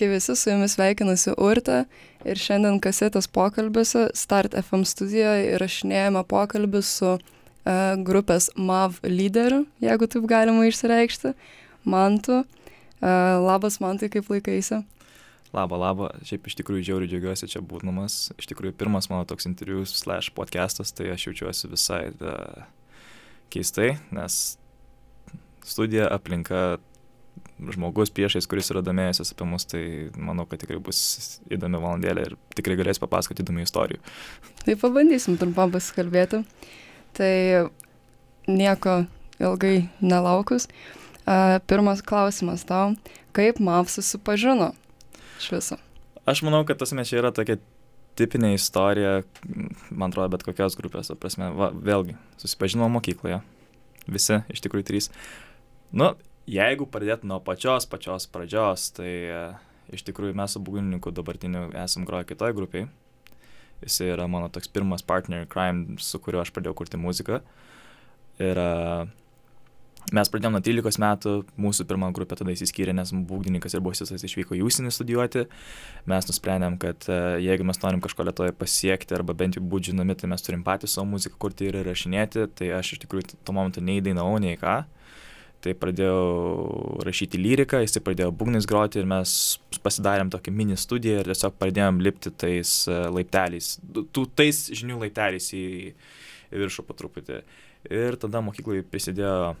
Sveiki visi, su jumis sveikinasi Urte ir šiandien kasetės pokalbiuose Start FM studijoje įrašinėjame pokalbį su uh, grupės MAV lyderiu, jeigu taip galima išsireikšti, Mantu. Uh, labas Mantai, kaip laikaisi? Labą, labą, šiaip iš tikrųjų žiauriai džiaugiuosi čia būdamas. Iš tikrųjų pirmas mano toks interviu slash podcastas, tai aš jaučiuosi visai da, keistai, nes studija, aplinka, žmogus priešais, kuris yra domėjęsis apie mus, tai manau, kad tikrai bus įdomi valandėlė ir tikrai galės papasakoti įdomių istorijų. Tai pabandysim trumpam pasikalbėti. Tai nieko ilgai nelaukus. Pirmas klausimas tau, kaip MAV susipažino iš viso? Aš manau, kad tas mes čia yra tokia tipinė istorija, man atrodo, bet kokios grupės, prasme, va, vėlgi, susipažinome mokykloje, visi, iš tikrųjų trys. Nu, jeigu pradėt nuo pačios pačios pradžios, tai e, iš tikrųjų mes su būgnininku dabartiniu esam groję kitoj grupiai. Jis yra mano toks pirmas partner crime, su kuriuo aš pradėjau kurti muziką. Ir uh, mes pradėjome nuo 13 metų, mūsų pirmą grupę tada įsiskyrė, nes būgdininkas ir bosistas išvyko į užsienį studijuoti. Mes nusprendėm, kad uh, jeigu mes norim kažko lietoje pasiekti arba bent jau būti žinomi, tai mes turim patys savo muziką kurti ir rašinėti. Tai aš iš tikrųjų tuo momentu nei dainavau, nei ką. Uh, tai pradėjau rašyti lyriką, jisai pradėjo būgnais groti ir mes pasidarėm tokią mini studiją ir tiesiog pradėjom lipti tais e, laipteliais, tų tais žinių laipteliais į, viršų po truputį. Ir tada mokykloje prisidėjo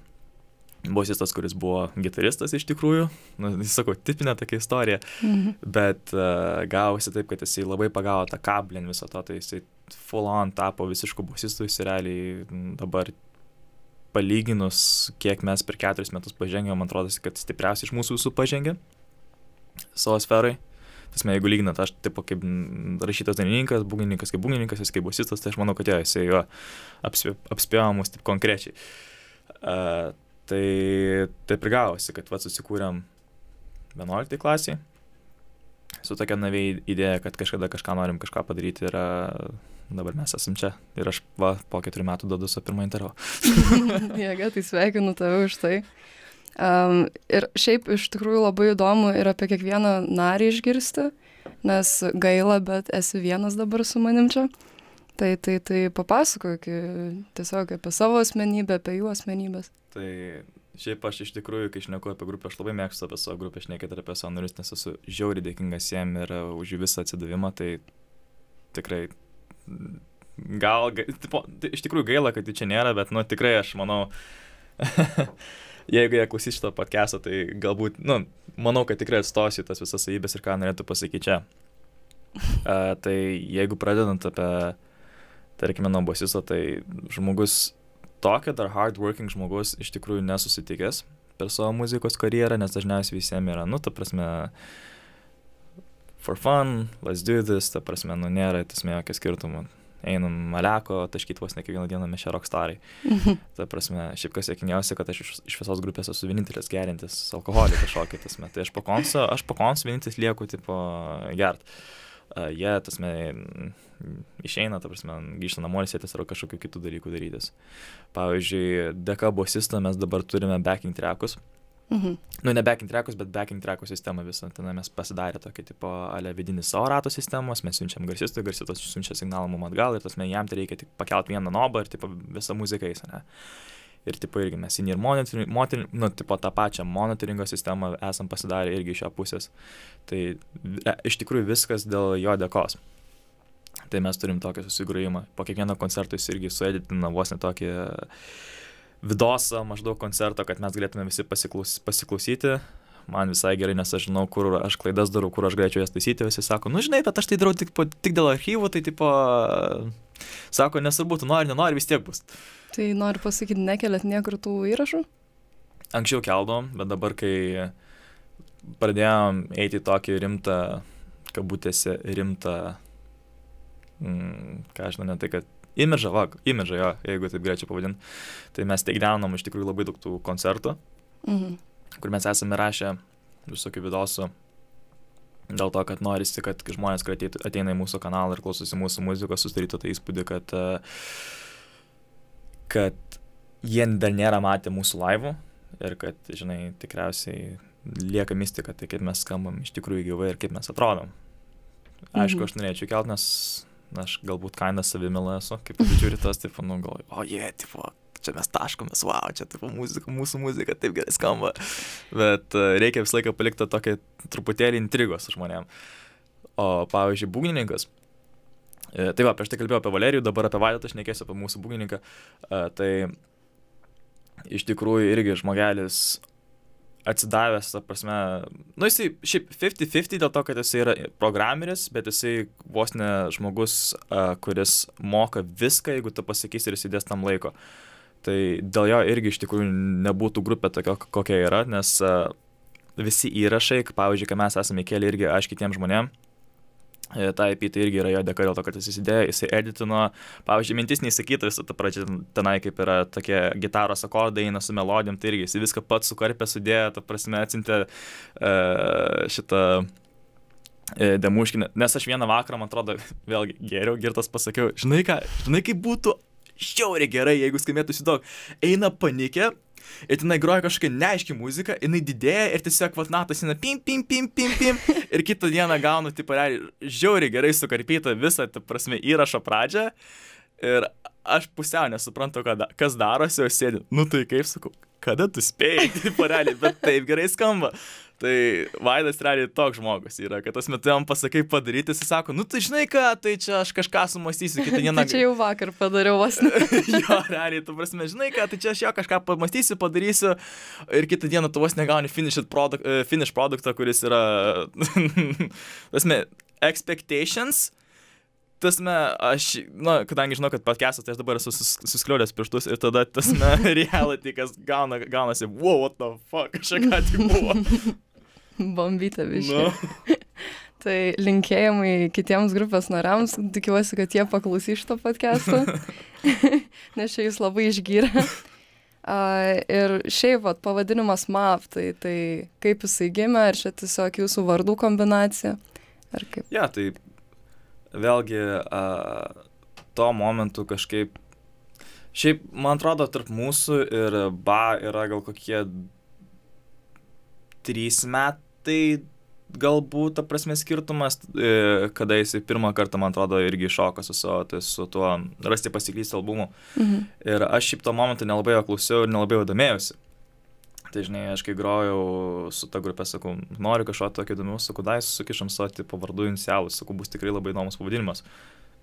bosistas, kuris buvo gitaristas iš tikrųjų, nu, jis sako, tipinė tokia istorija, mhm. bet uh, gavosi taip, kad jisai labai pagavo tą kablį viso to, tai jisai full on tapo visišku bosistu, jis realiai dabar palyginus, kiek mes per keturis metus pažengėm, man atrodo, kad stipriausiai iš mūsų visų pažengė savo sferai. Tasme, jeigu lyginat, aš tipo kaip rašytas dainininkas, būgnininkas kaip būgnininkas, jis kaip bosistas, tai aš manau, kad jo, jisai jo apspėjo mus taip konkrečiai. Uh, tai taip ir gavosi, kad vad susikūrėm 11 klasiai su tokia naviai idėja, kad kažkada kažką norim kažką padaryti yra dabar mes esam čia. Ir aš va, po keturių metų duodu savo pirmą intervą. Jėga, tai sveikinu tave už tai. Um, ir šiaip iš tikrųjų labai įdomu ir apie kiekvieną narį išgirsti, nes gaila, bet esi vienas dabar su manim čia. Tai, tai, tai papasakok tiesiog apie savo asmenybę, apie jų asmenybės. Tai šiaip aš iš tikrųjų, kai šneku apie grupę, aš labai mėgstu apie savo grupę, šnekėti apie savo narius, nes esu žiauriai dėkingas jiem ir už jų visą atsidavimą, tai tikrai gal, tipo, tai iš tikrųjų gaila, kad jų čia nėra, bet, nu, tikrai aš manau, jeigu jie klausys šito podcast'o, tai galbūt, nu, manau, kad tikrai atstosiu tas visas savybės ir ką norėtų pasakyti čia. Uh, tai jeigu pradedant apie, tarkime, nuo bosisto, tai žmogus tokio dar hardworking žmogus iš tikrųjų nesusitikęs per savo muzikos karjerą, nes dažniausiai visiems yra, nu, ta prasme, for fun, let's do this, ta prasme, nu nėra esmė jokio skirtumo. Einam maleko, taškyti vos ne kiekvieną dieną mes čia rockstarai. Ta prasme, šiaip kas sėkmingiausia, kad aš iš, iš visos grupės esu vienintelis gerintis alkoholį kažkokį, tasme. Tai aš po konso, aš po konso vienintelis lieku, tipo, gert. Uh, jie, yeah, tasme, išeina, ta prasme, grįžta namo ir sėtis ar kažkokių kitų dalykų darytis. Pavyzdžiui, dėka bosistą mes dabar turime backing trackus. Mhm. Nu, ne backing trackus, bet backing trackų sistemą visą. Ten mes pasidarė tokį tipo ale vidinį savo rato sistemos, mes siunčiam garsistui, garsistas siunčia signalą mums atgal ir tas mes jam tai reikia tik pakelti vieną nobą ir tipo visą muziką eis, ne? Ir tipo irgi mes ir monitoring, monitoring, nu, tipo tą pačią monitoringo sistemą esam pasidarę irgi iš jo pusės. Tai e, iš tikrųjų viskas dėl jo dėkos. Tai mes turim tokį susigrojimą. Po kiekvieno koncerto jis irgi sueditina vos netokį uh, vidosą maždaug koncerto, kad mes galėtume visi pasiklaus, pasiklausyti. Man visai gerai, nes aš žinau, kur aš klaidas darau, kur aš galėčiau jas taisyti. Visi sako, nu žinai, bet aš tai darau tik, po, tik dėl archyvų, tai tipo, sako, nesvarbu, tu nori, nenori, vis tiek bus. Tai noriu pasakyti, nekeliat niekur tų įrašų? Anksčiau keldom, bet dabar, kai pradėjom eiti tokį rimtą, kabutėse, rimtą, mm, ką žinau, ne tai, kad imidžą, va, imidžą jo, jeigu taip galėčiau pavadinti. Tai mes teikdenom iš tikrųjų labai daug tų koncertų, mhm. kur mes esame rašę visokių vidosų dėl to, kad norisi, kad žmonės, kurie ateina į mūsų kanalą ir klausosi mūsų muzikos, susidarytų tą įspūdį, kad, kad jie dar nėra matę mūsų laivų ir kad, žinai, tikriausiai lieka mistika, tai kaip mes skambam iš tikrųjų gyvai ir kaip mes atrodom. Aišku, Mhm. aš norėčiau kelt, nes aš galbūt kainą savimilą esu, kaip žiūri tas, taip, nu, galvoju, o jie, yeah, tipo, čia mes taškomės, wow, čia, tipo, muzika, mūsų muzika taip gerai skamba. Bet uh, reikia visą laiką palikti tokią truputėlį intrigos žmonėm. O, pavyzdžiui, būgnininkas. E, tai va, prieš tai kalbėjau apie Valerijų, dabar apie Vaidotą, aš nekėsiu apie mūsų būgnininką. E, tai iš tikrųjų irgi žmogelis atsidavęs, ta prasme, nu jisai šiaip 50-50 dėl to, kad jisai yra programeris, bet jisai vos ne žmogus, uh, kuris moka viską, jeigu tu pasakysi ir įsidės tam laiko. Tai dėl jo irgi iš tikrųjų nebūtų grupė tokia, kokia yra, nes uh, visi įrašai, pavyzdžiui, kai mes esame įkėlę irgi aš kitiems žmonėms, Ta IP tai irgi yra jo dėka dėl to, kad jis įsidėjo, jisai editino, pavyzdžiui, mintis neįsakyta visą tą pradžią tenai, kaip yra tokie gitaros akordai, eina su melodijom, tai irgi jis viską pats sukarpė, sudėjo, ta prasme, atsintė uh, šitą uh, demuškinę, nes aš vieną vakarą, man atrodo, vėlgi geriau girtas pasakiau, žinai ką, žinai kaip būtų? Šiauriai gerai, jeigu skambėtų šitaip, eina panikė, ir tenai groja kažkokia neaiški muzika, jinai didėja ir tiesiog vatnatas eina pim, pim, pim, pim, pim. Ir kitą dieną gaunu, tipo, realiai, žiauriai gerai sukarpytą visą, ta prasme, įrašo pradžią. Ir aš pusiau nesuprantu, kada, kas darosi, o sėdi, nu tai kaip sakau, kada tu spėjai, tipo, realiai, bet taip gerai skamba. Tai Vaidas realiai toks žmogus yra, kad tas metu jam pasakai padaryti, jis sako, nu tai žinai ką, tai čia aš kažką sumastysiu, kitą dieną. tai čia jau vakar padariau vos. jo, realiai, tu prasme, žinai ką, tai čia aš jo kažką pamastysiu, padarysiu ir kitą dieną tu vos negauni finish product, uh, finish produktą, kuris yra, prasme, expectations. Tasme, aš, na, kadangi žinau, kad podcastas, tai aš dabar esu sus, suskliaudęs pirštus ir tada tasme reality, kas gauna, gaunasi, wow, what the fuck, čia ką tik buvo. Bombytė višė. Nu. tai linkėjimai kitiems grupės nariams, tikiuosi, kad jie paklausys šito podcast'o, nes čia jūs labai išgyrė. Uh, ir šiaip vat, pavadinimas MAV, tai, tai kaip jisai gimė, ar čia tiesiog jūsų vardų kombinacija, ar kaip? Ja, tai vėlgi uh, tuo momentu kažkaip, šiaip man atrodo, tarp mūsų ir BA yra gal kokie trys metai galbūt, ta prasme, skirtumas, e, kada jis pirmą kartą, man atrodo, irgi šoka su, savo, tai su tuo rasti pasiklysti albumu. Mhm. Ir aš šiaip to momentu nelabai jo klausiau ir nelabai jo domėjausi. Tai žinai, aš kai grojau su ta grupė, sakau, noriu kažko tokio įdomiau, sakau, dai sukišam savo tipo vardų inicialus, sakau, bus tikrai labai įdomus pavadinimas.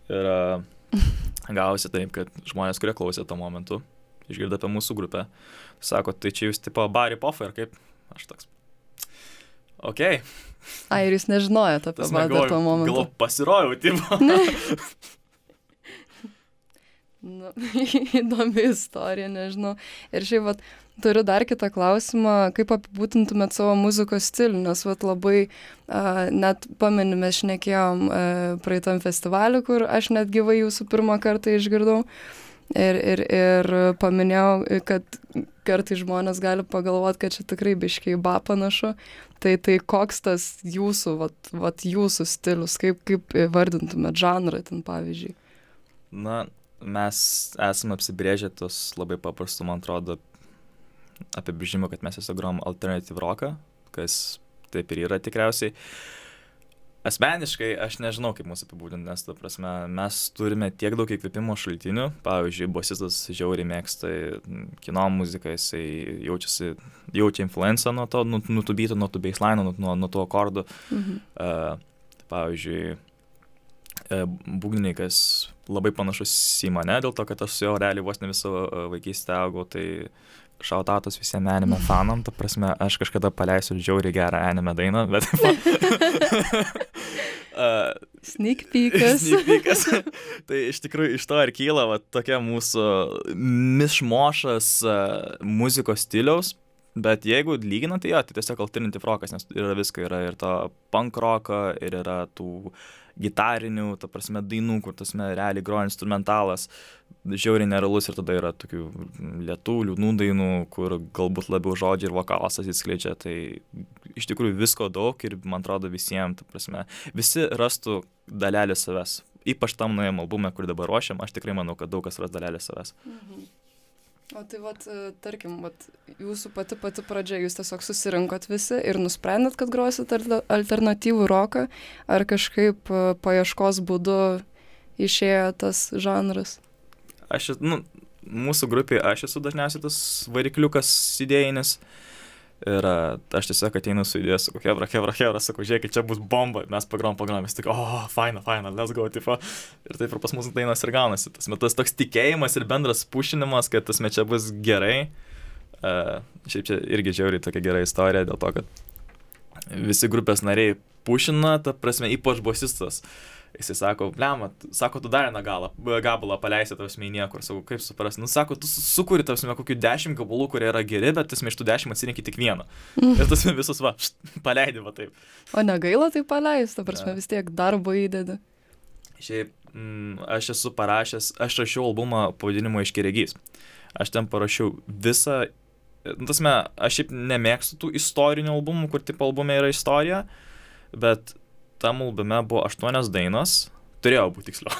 Ir uh, gavosi taip, kad žmonės, kurie klausė tuo momentu, išgirdo apie mūsų grupę, sako, tai čia jūs tipo Barry Poffer, kaip aš toks. Ok. Ai, ir jūs nežinojate apie vardą tuo momentu. Gal pasirodžiau, tipo. nu, įdomi istorija, nežinau. Ir šiaip, vat, turiu dar kitą klausimą, kaip apibūtintumėt savo muzikos stilių, nes vat, labai, uh, net pamenu, mes šnekėjom uh, praeitam festivaliu, kur aš net gyvai jūsų pirmą kartą išgirdau. Ir, ir, ir paminėjau, kad kartai žmonės gali pagalvoti, kad čia tikrai biškiai ba panašu. Tai, tai koks tas jūsų, vat, vat jūsų stilius, kaip, kaip vardintumėt žanrą ten pavyzdžiui? Na, mes esame apsibrėžę tos labai paprastų, man atrodo, apibrėžimų, kad mes tiesiog grom alternative rocką, kas taip ir yra tikriausiai. Asmeniškai aš nežinau, kaip mūsų apibūdinti, nes, ta prasme, mes turime tiek daug įkvėpimo šaltinių. Pavyzdžiui, bosistas žiauriai mėgsta kino muziką, jisai jaučiasi, jaučia influenciją nuo to, nuo tų bytų, nuo tų baseline, nuo, nuo, nuo tų akordų. Mhm. Uh, pavyzdžiui, būgnininkas labai panašus į mane, dėl to, kad aš su juo realiai vos ne visą vaikystę augau, tai šautatos visiems anime fanam, ta prasme, aš kažkada paleisiu žiauriai gerą anime dainą, bet... uh, sneak peekas. sneak peekas. tai iš tikrųjų iš to ir kyla va, tokia mūsų mišmošas uh, muzikos stiliaus. Bet jeigu lyginant, tai jo, tai tiesiog alternative rockas, nes yra visko, yra ir to punk rocko, ir yra tų gitarinių, ta prasme, dainų, kur tas realiai groja instrumentalas, žiauriai nerealus ir tada yra tokių lietų, liūdnų dainų, kur galbūt labiau žodžiai ir vokalas atsiskleidžia, tai iš tikrųjų visko daug ir man atrodo visiems, ta prasme, visi rastų dalelį savęs. Ypač tam naujam albumui, kurį dabar ruošiam, aš tikrai manau, kad daug kas ras dalelį savęs. Mhm. O tai vat, e, tarkim, vat, jūsų pati pati pradžia, jūs tiesiog susirinkot visi ir nusprendėt, kad grosit alternatyvų roką, ar kažkaip e, paieškos būdu išėjo tas žanras? Aš, nu, mūsų grupėje aš esu dažniausiai tas varikliukas idėjinis. Ir aš tiesiog ateinu su idėja, sakau, hebra, hebra, hebra, sakau, žiūrėkit, čia bus bomba, mes pagrom, pagrom, vis tik, o, oh, faina, faina, let's go, tipo. Ir taip ir pas mus dainas ir gaunasi. Tas metas toks tikėjimas ir bendras pušinimas, kad tas mečia bus gerai. Uh, šiaip čia irgi žiauriai tokia gera istorija dėl to, kad visi grupės nariai pušina, ta prasme, ypač bosistas. Uh, Jisai sako, blema, sako, tu dar vieną galą, gabalą paleisi tavs mei niekur. Sakau, kaip supras, nu sako, tu sukuri tavs mei kokių dešimt gabalų, kurie yra geri, bet tas iš tų dešimt atsirinkti tik vieną. Ir tas visus va, št, paleidi va taip. O negaila tai paleisti, ta prasme, vis tiek darbo įdedi. Šiaip, mm, aš esu parašęs, aš rašiau albumą pavadinimu Iškiregys. Aš ten parašiau visą, nu, tasme, aš šiaip nemėgstu tų istorinių albumų, kur tipo albume yra istorija, bet tam albume buvo aštuonios dainos, turėjo būti tiksliau.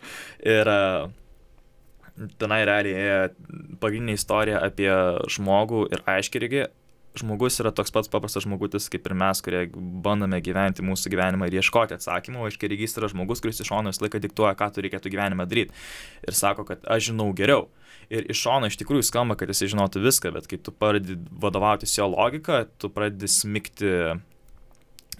ir e, tenai realiai ėjo pagrindinė istorija apie žmogų ir aiškirigi. Žmogus yra toks pats paprastas žmogutis kaip ir mes, kurie bandome gyventi mūsų gyvenimą ir ieškoti atsakymų, o aiškirigys yra žmogus, kuris iš šono visą laiką diktuoja, ką tu reikėtų gyvenime daryti. Ir sako, kad aš žinau geriau. Ir iš šono iš tikrųjų skamba, kad jisai žinotų viską, bet kai tu pradedi vadovautis jo logika, tu pradedi smikti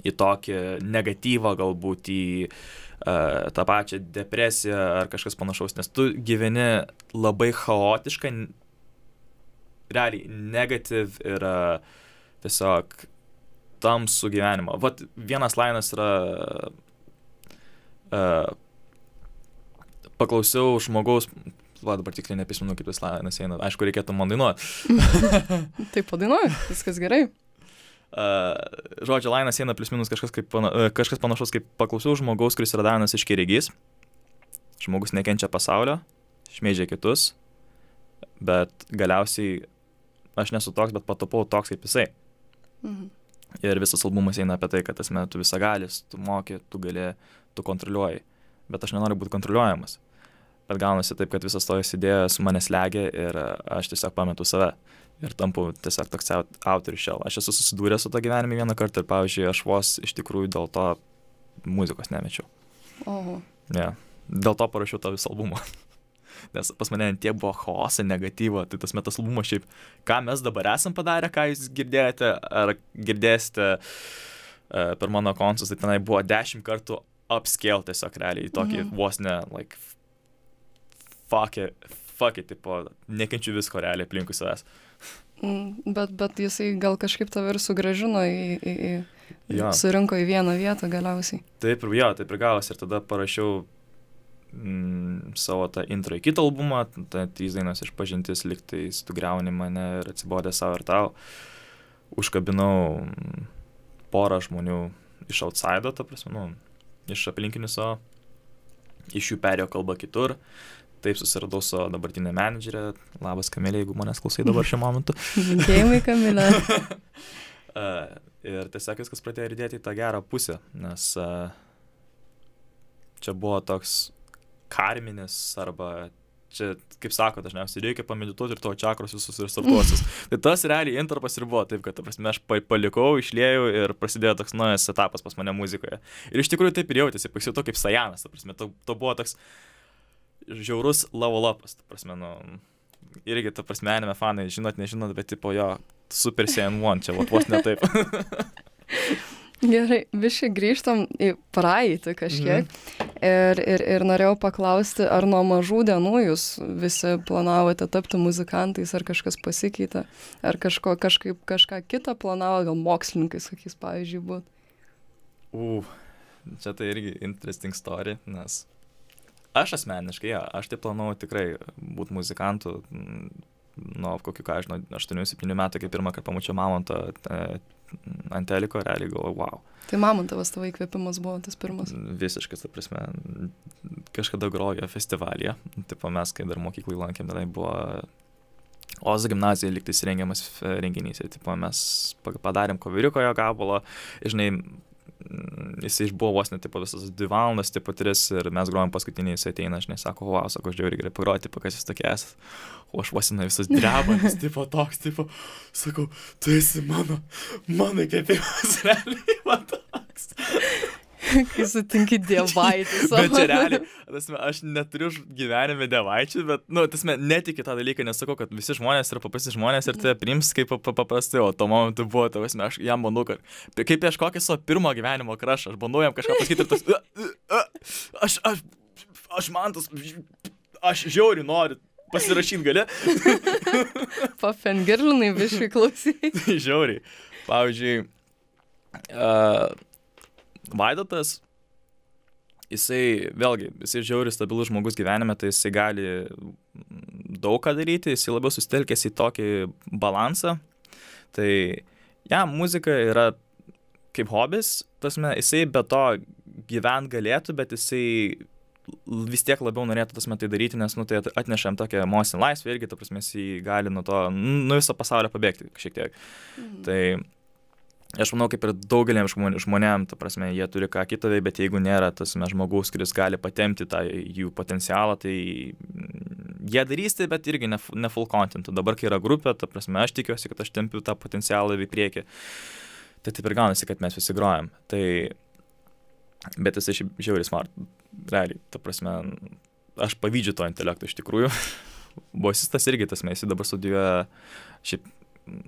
į tokį negatyvą, galbūt į uh, tą pačią depresiją ar kažkas panašaus, nes tu gyveni labai chaotišką, realiai negatyv ir uh, tiesiog tamsų gyvenimą. Vat vienas lainas yra uh, paklausiau žmogaus, va dabar tikrai neprisimenu, kaip tas lainas eina, aišku, reikėtų man dainuoti. Taip, padainuoju, viskas gerai. Žodžio lainas eina plius minus kažkas, kaip, kažkas panašus, kaip paklausiau žmogaus, kuris yra danas iš kirigys. Žmogus nekenčia pasaulio, šmeižia kitus, bet galiausiai aš nesu toks, bet patapau toks kaip jisai. Mhm. Ir visas albumas eina apie tai, kad tas metu visagalis, tu moki, tu gali, tu kontroliuoji. Bet aš nenoriu būti kontroliuojamas. Bet gaunasi taip, kad visas tos idėjos mane slegia ir aš tiesiog pametu save ir tampu tiesiog toks autorius šel. Aš esu susidūręs su to gyvenime vieną kartą ir, pavyzdžiui, aš vos iš tikrųjų dėl to muzikos nemečiau. Oho. Ne. Dėl to parašiau tą visą albumą. Nes pas mane tie buvo chaosai, negatyvo, tai tas metas albumas šiaip, ką mes dabar esam padarę, ką jūs girdėjote, ar girdėsite uh, per mano konsus, tai tenai buvo dešimt kartų upscale tiesiog realiai, tokį mhm. vos ne, like, fuck it, fuck it, tipo, nekenčiu visko realiai aplinkui savęs. Mm, bet, bet jisai gal kažkaip tave ir sugražino į... į, į ja. Surinko į vieną vietą galiausiai. Taip, jo, taip ir gavosi. Ir tada parašiau mm, savo tą intro į kitą albumą, ta trys dainos išpažintis, liktais tu greuni mane ir atsibodė savo ir tau. Užkabinau mm, porą žmonių iš outside, ta prasme, nu, iš aplinkinių savo, iš jų perėjo kalba kitur. Taip susiradau su dabartinė menedžerė. Labas, Kamilė, jeigu manęs klausai dabar šiuo momentu. Linkėjimai, Kamilė. uh, ir tiesiog viskas pradėjo judėti į tą gerą pusę, nes uh, čia buvo toks karminis arba čia, kaip sako, dažniausiai reikia pamedituoti ir tavo čakros visus restartuosis. tai tas realiai intarpas ir buvo taip, kad, ta prasme, aš palikau, išlėjau ir prasidėjo toks naujas etapas pas mane muzikoje. Ir iš tikrųjų taip ir jautėsi, pasijutau kaip Sajanas, ta prasme, to, to buvo toks žiaurus level upas, ta prasme, nu, irgi, ta prasme, anime fanai, žinot, nežinot, bet tipo jo, super saiyan one, čia vos ne taip. Gerai, visi grįžtam į praeitį kažkiek. Mhm. Ir, ir, ir norėjau paklausti, ar nuo mažų dienų jūs visi planavote tapti muzikantais, ar kažkas pasikeitė, ar kažko, kažkaip kažką kitą planavo, gal mokslininkais, kokiais, pavyzdžiui, būt. U, čia tai irgi interesting story, nes Aš asmeniškai, ja, aš tai planuoju tikrai būti muzikantu mm, nuo kokių, ką aš žinau, 8-7 metų, kai pirmą kartą pamačiau Mamontą e, ant teliko, realiai galvoju, wow. Tai Mamontovas tavo įkvėpimas buvo tas pirmas? Visiškas, ta prasme, kažkada grojo festivalyje, tipo mes, kai dar mokyklai lankėm, tenai buvo Ozo gimnazija liktais rengiamas renginys ir tipo, mes padarėm koviriuko jo gabalą, žinai, mm, jis išbuvo vos net, tipo, visas dvi valandas, tipo, tris ir mes grojom paskutinį, jis ateina, žinai, sako, wow, sako, aš žiauriai gerai pagroti, tipo, kas jūs tokie esate. O aš vos jinai visas drebantis, tipo, toks, tipo, sakau, tu esi mano, mano įkvėpimas, realiai, man toks. Kai sutinki dievaitis. Bet čia realiai, tasme, aš neturiu gyvenime dievaičių, bet, nu, tasme, netikiu tą dalyką, nesakau, kad visi žmonės yra paprasti žmonės ir tai priims kaip paprastai, o tuo momentu buvo, tasme, aš jam bandau, kad kaip prieš kokį savo pirmo gyvenimo krašą, aš bandau jam kažką pasakyti ir tas, aš, aš, aš man tas, aš žiauri noriu. Pasirašyti gali. Pafengirlinai viškai klausyti. žiauriai. Pavyzdžiui, uh, Vaidotas, jisai, vėlgi, jisai žiauri stabilus žmogus gyvenime, tai jisai gali daug ką daryti, jisai labiau sustelkęs į tokį balansą. Tai jam muzika yra kaip hobis, tasme, jisai be to gyvent galėtų, bet jisai vis tiek labiau norėtų tas metai daryti, nes, nu, tai atnešam tokią emocinę laisvę irgi, ta prasme, jis gali nuo to, nu, viso pasaulio pabėgti šiek tiek. Mhm. Tai aš manau, kaip ir daugeliam žmonėm, ta prasme, jie turi ką kitą, bet jeigu nėra tas mes žmogus, kuris gali patemti tą jų potencialą, tai jie darys tai, bet irgi ne, ne full content. Dabar, kai yra grupė, ta prasme, aš tikiuosi, kad aš tempiu tą potencialą į priekį. Tai taip ir gaunasi, kad mes visi grojam. Tai, bet jis šiaip žiauriai smart, realiai, ta prasme, aš pavydžiu to intelekto iš tikrųjų. Bosistas irgi tas mes, jis dabar studijuoja, šiaip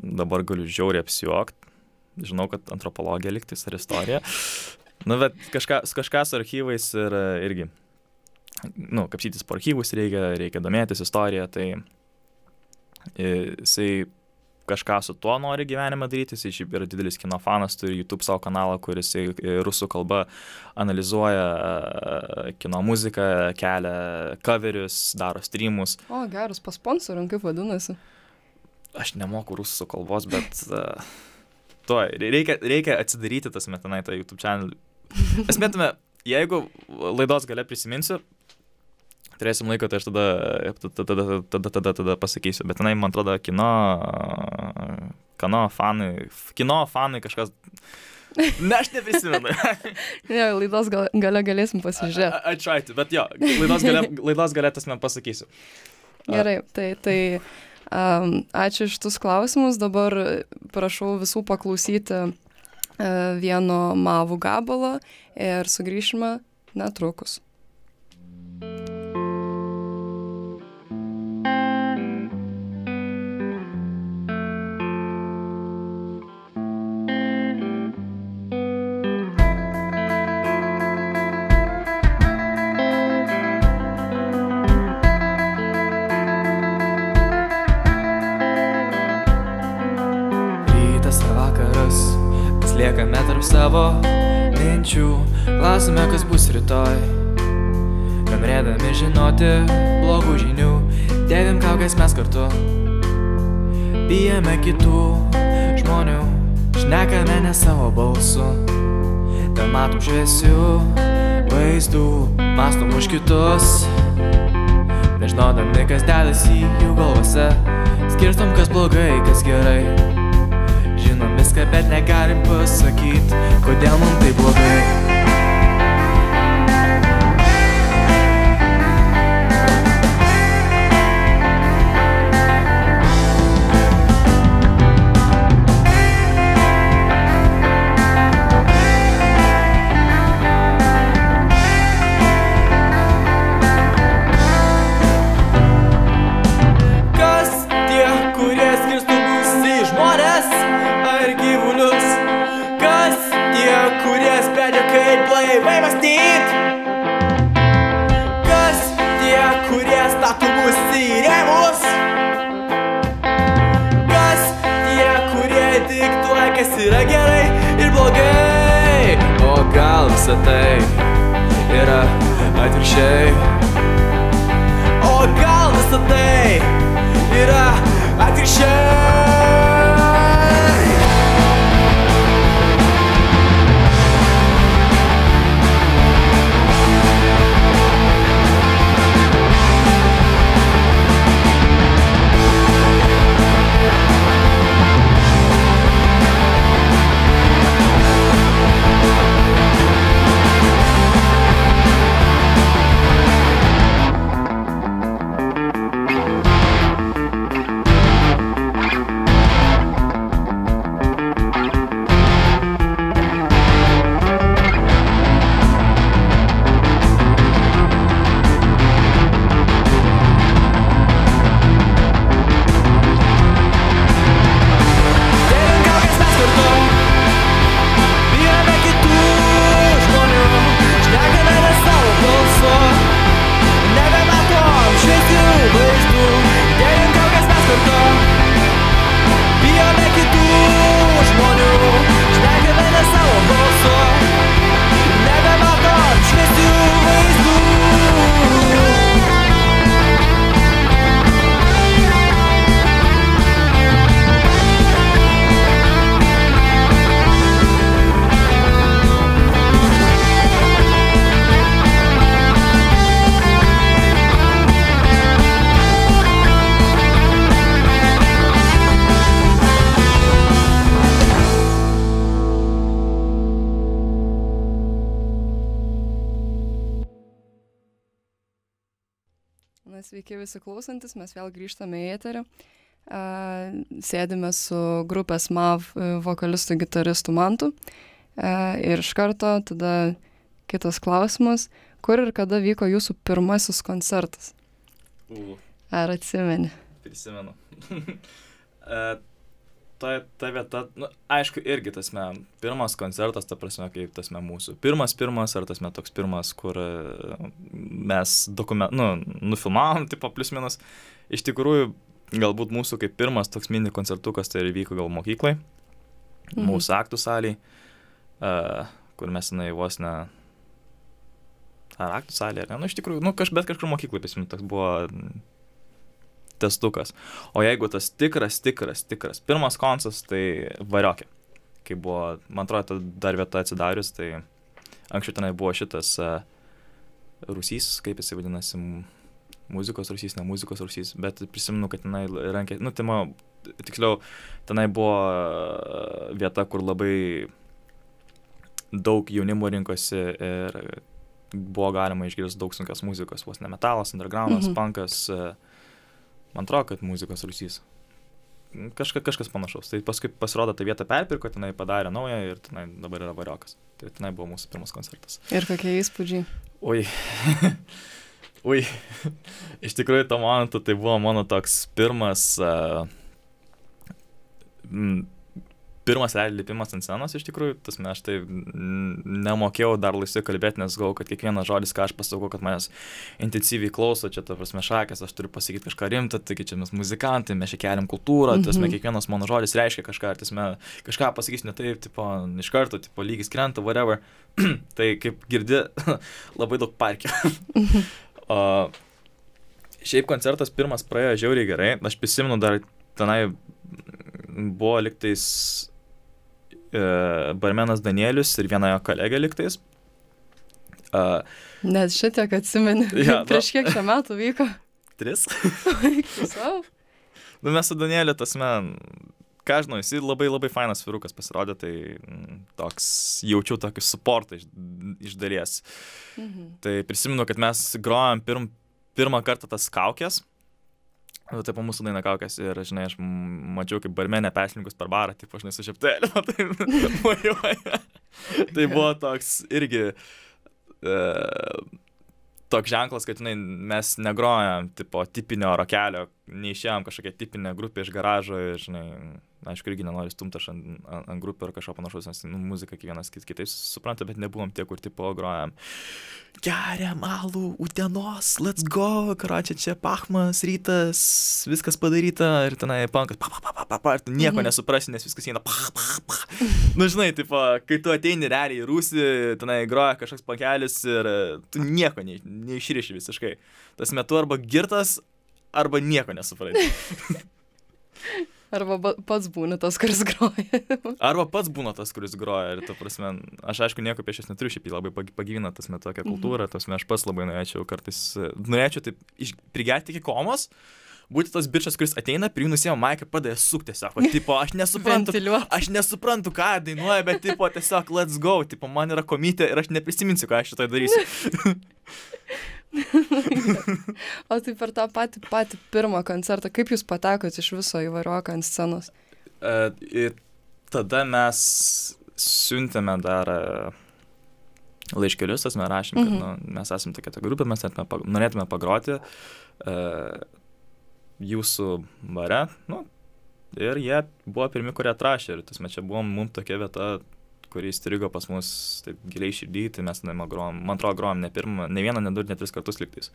dabar galiu žiauriai apsijuokti žinau, kad antropologija liktis ar istorija. Nu, bet kažką, kažką su archyvais ir irgi, nu, kapsytis po archyvus reikia, reikia domėtis istoriją, tai jisai kažką su tuo nori gyvenime daryti, jisai šiaip yra didelis kino fanas, turi YouTube savo kanalą, kuris rusų kalba analizuoja kino muziką, kelia coverius, daro streamus. O, geras, pasponsorium, kaip vadinasi? Aš nemoku rusų kalbos, bet... Uh, tuo, reikia, reikia atsidaryti tas metinai tą YouTube channel. Esmėtume, jeigu laidos gale prisiminsiu, turėsim laiko, tai aš tada, tada, tada, tada, tada, tada pasakysiu. Bet tenai, man atrodo, kino, kino fanai, kino fanai kažkas. Ne, aš neprisimenu. ne, laidos gal, gale galėsim pasižiūrėti. Atšaiti, bet jo, laidos gale, laidos gale tas man pasakysiu. Gerai, tai, tai ačiū iš tus klausimus. Dabar prašau visų paklausyti uh, vieno mavų gabalo ir sugrįšime netrukus. Savo minčių, klausime, kas bus rytoj. Norėdami žinoti blogų žinių, dėvim kaukės mes kartu. Bijame kitų žmonių, šnekame ne savo balsu. Ten matom šviesių vaizdų, mastom už kitus. Nežinodami, kas dedasi jų galvose, skirstom, kas blogai, kas gerai viską, bet negalim pasakyti, kodėl mums tai blogai. visa tai yra atvirkščiai. O gal visa tai yra atvirkščiai? Mes vėl grįžtame į eterį. Sėdime su grupės MAV e, vokalistu gitaristu Mantu. Ir iš karto tada kitas klausimas, kur ir kada vyko jūsų pirmasis koncertas? U, Ar atsimeni? prisimenu. E, ta, ta vieta, nu, aišku, irgi tas me, pirmas koncertas, ta prasme, kaip tas me mūsų. Pirmas, pirmas, ar tas me toks pirmas, kur e, mes dokument, nu, nufilmavom, tipo, plus minus. Iš tikrųjų, galbūt mūsų kaip pirmas toks mini koncertukas tai ir vyko gal mokyklai, Mhm. mūsų aktų saliai, uh, kur mes tenai vos ne... Ar aktų salė, ar ne? Nu, iš tikrųjų, nu, kaž, bet kažkur mokyklai prisimenu, toks buvo testukas. O jeigu tas tikras, tikras, tikras pirmas koncas, tai variokė. Kai buvo, man atrodo, dar vieta atsidarius, tai anksčiau tenai buvo šitas uh, rusys, kaip jisai vadinasi, muzikos rusys, ne muzikos rusys, bet prisimenu, kad tenai rankė, nu, tai man, tiksliau, tenai buvo uh, vieta, kur labai daug jaunimo rinkosi ir buvo galima išgirsti daug sunkios muzikos, vos ne metalas, undergroundas, mhm. punkas, uh, man atrodo, kad muzikos rusys. Kažka, kažkas panašaus. Tai paskui pasirodo, tą vietą perpirko, tenai padarė naują ir tenai dabar yra variokas. Tai tenai buvo mūsų pirmas koncertas. Ir kokie įspūdžiai? Oi. Ui. Iš tikrųjų, to momentu tai buvo mano toks pirmas. Uh, m, pirmas realiai lipimas ant scenos, iš tikrųjų, tas mes aš tai nemokėjau dar laisvai kalbėti, nes galvoju, kad kiekvienas žodis, ką aš pasakau, kad manęs intensyviai klauso, čia ta prasme šakės, aš turiu pasakyti kažką rimtą, taigi čia mes muzikantai, mes čia keliam kultūrą, tas Mhm. mes kiekvienas mano žodis reiškia kažką, tas mes kažką pasakys ne taip, tipo, iš karto, tipo, lygis krenta, whatever. tai kaip girdi, labai daug parkio. o šiaip koncertas pirmas praėjo žiauriai gerai, aš prisimenu dar tenai buvo liktais barmenas Danielius ir viena jo kolegė liktais. Uh, Net šitiek atsimeni. Jo, nu. Prieš kiek čia metų vyko? tris. Nu, mes su Danieliu tas men. Ką žinau, jis labai labai fainas virukas pasirodė, tai mm, toks jaučiau tokį suportą iš, iš dalies. Mhm. Tai prisimenu, kad mes grojom pirm, pirmą kartą tas kaukės. Nu, taip, po mūsų daina kaukės ir, žinai, aš mačiau, kaip barmenė persininkus per barą, taip, aš nesu šeptelė, tai mojuoja. tai buvo toks irgi e, toks ženklas, kad, žinai, mes negrojam, tipo, tipinio rokelio, neišėjom kažkokią tipinę grupę iš garažo ir, žinai, aišku, irgi nenoriu stumti aš ant, ant, ant grupių ar kažko panašaus, nes nu, muzika kiekvienas kit, kitaip supranta, bet nebuvom tie, kur tipo grojam. Geriam alų, utenos, let's go, karočią čia pachmas, rytas, viskas padaryta ir tenai pankas, pa, pa, pa, pa, pa, pa, ir tu nieko Mhm. nesuprasi, nes viskas eina, pa, pa, pa. Nu, žinai, tipo, kai tu ateini realiai į Rūsį, tenai groja kažkoks pakelis ir tu nieko nei, neišriši visiškai. Tas metu arba girtas, arba nieko nesupranti. Arba ba- pats būni tas, kuris groja. Arba pats būna tas, kuris groja ir, ta prasme, aš aišku nieko prieš jas neturiu, šiaip jį labai pag- pagyvina tas metu tokią Mhm. kultūrą, tas aš pats labai norėčiau kartais, norėčiau taip iš- prigerti iki komos, būti tas bičias, kuris ateina, nusėma maiką, padėjo sukti, sako, tipo, aš nesuprantu, aš nesuprantu, ką dainuoja, bet, tipo, tiesiog let's go, tipo, man yra komitė ir aš neprisiminsiu, ką aš šitoj darysiu. O tai per tą patį, patį pirmą koncertą, kaip jūs patekot iš viso į varioką ant scenos? Ir tada mes siuntėme dar uh, laiškelius, tas mes rašėm, kad Mhm. nu, mes esame tokia ta grupė, mes norėtume pagroti uh, jūsų bare. Nu, ir jie buvo pirmi, kurie atrašė. Ir tas mes čia buvom mums tokia vieta, kuri įstrigo pas mus taip giliai širdį, tai mes neima grojom, man atrodo, grojom ne pirmą, ne vieną, ne du, ne tris kartus liktais.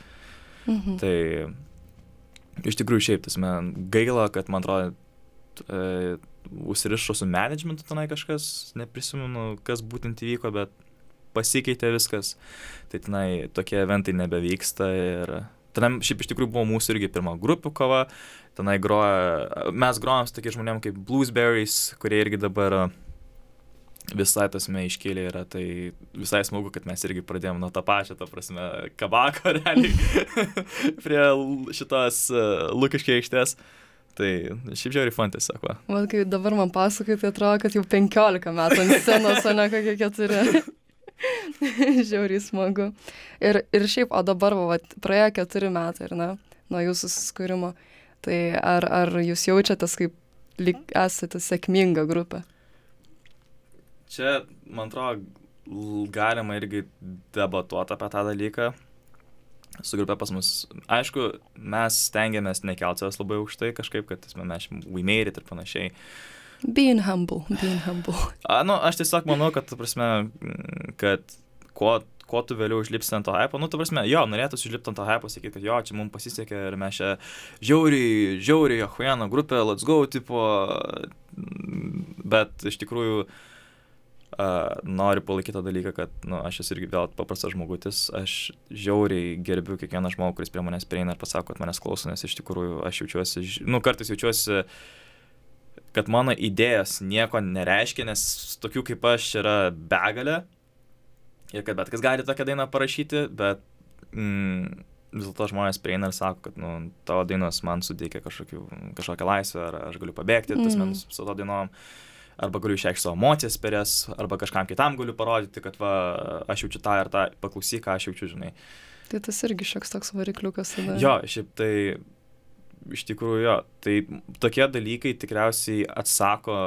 Mhm. Tai iš tikrųjų šiaip tas man gaila, kad man atrodo, e, užsirišo su managementu tenai kažkas, neprisimenu, kas būtent įvyko, bet pasikeitė viskas. Tai tenai tokie eventai nebevyksta ir tenai šiaip iš tikrųjų buvo mūsų irgi pirma grupių kova, tenai groja, mes grojam su tokie žmonėm kaip Bluesberries, kurie irgi dabar e, visai tasme iškėlė yra, tai visai smagu, kad mes irgi pradėjome nuo tą pačią, ta prasme, kabako realiai prie šitos uh, lukiškė aikštės. Tai šiaip žiauriai fun tiesiog. va. Man kai dabar man pasakai, tai atrodo, kad jau 15 metų ant scenos, o ne kokie keturi. Žiauriai smagu. Ir, ir šiaip, o dabar, va, praėjo keturi metai, ar ne? nuo jūsų susikūrimo. Tai ar, ar jūs jaučiatės kaip lyg esate sėkminga grupė? Čia, man atrodo, galima irgi debatuoti apie tą dalyką. Su grupė pas mus, aišku, mes stengiamės nekelti savęs labai aukštai kažkaip, kad mes it ir panašiai. Being humble, being humble. A, nu, aš tiesiog manau, kad, prasme, kad kuo, kuo tu vėliau užlipsi ant to hypo, nu, tu prasme, jo, norėtųsi užlipti ant to hypo, sakyti, kad jo, čia mums pasisekė ir mes čia žiauriai, žiauriai, ahuena grupė, let's go, tipo, bet iš tikrųjų, uh, Uh, noriu palaikyti tą dalyką, kad nu, aš esu irgi vėl paprastas žmogutis, aš žiauriai gerbiu kiekvieną žmogų, kuris prie manęs prieina ir pasako, kad manęs klauso, nes iš tikrųjų aš jaučiuosi, nu kartais jaučiuosi, kad mano idėjas nieko nereiškia, nes tokių kaip aš yra begalė ir kad bet kas gali tokią dainą parašyti, bet mm, vis dėlto žmonės prieina ir sako, kad nu, tavo dainos man suteikia kažkokią laisvę, ar aš galiu pabėgti mm. tas metus su to dainom. Uh, arba galiu išreikšti savo emocijas per jas, arba kažkam kitam galiu parodyti, kad va, aš jaučiu tą ir tą, paklausyk, ką aš jaučiu, žinai. Tai tas irgi šioks toks varikliukas. Tada. Jo, šiaip tai iš tikrųjų jo, tai tokie dalykai tikriausiai atsako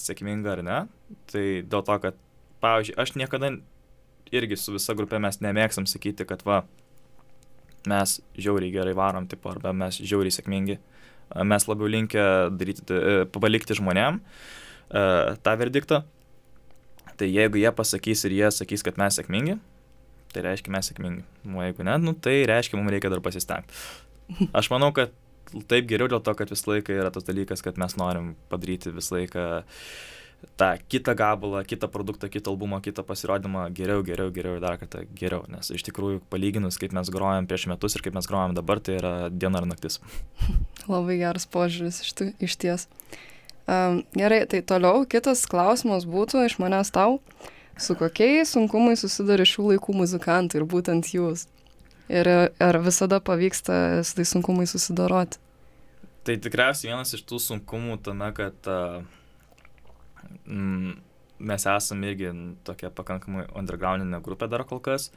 sėkminga ar ne. Tai dėl to, kad, pavyzdžiui, aš niekada irgi su visa grupė mes nemėgstam sakyti, kad va, mes žiauriai gerai varom, tipo, arba mes žiauriai sėkmingi. Uh, mes labiau linkę daryti, e, palikti žmonėm e, tą verdiktą. Tai jeigu jie pasakys ir jie sakys, kad mes sėkmingi, tai reiškia mes sėkmingi. O jeigu ne, nu, tai reiškia mums reikia dar pasistengti. Aš manau, kad taip geriau dėl to, kad visą laiką yra tas dalykas, kad mes norim padaryti visą laiką uh, tą kitą gabalą, kitą produktą, kitą albumą, kitą pasirodymą geriau, geriau, geriau ir dar kartą geriau. Nes iš tikrųjų, palyginus, kaip mes grojam prieš metus ir kaip mes grojam dabar, tai yra diena ar naktis. Labai geras požiūris iš, tų, iš ties. Um, gerai, tai toliau kitas klausimas būtų iš manęs tau. Su kokiais sunkumais susiduria šių laikų muzikantai ir būtent jūs? Ir ar visada pavyksta su tais sunkumais susidoroti? Tai tikriausiai vienas iš tų sunkumų tame, kad uh, mes esame irgi tokia pakankamai undergroundinė grupė dar kol kas.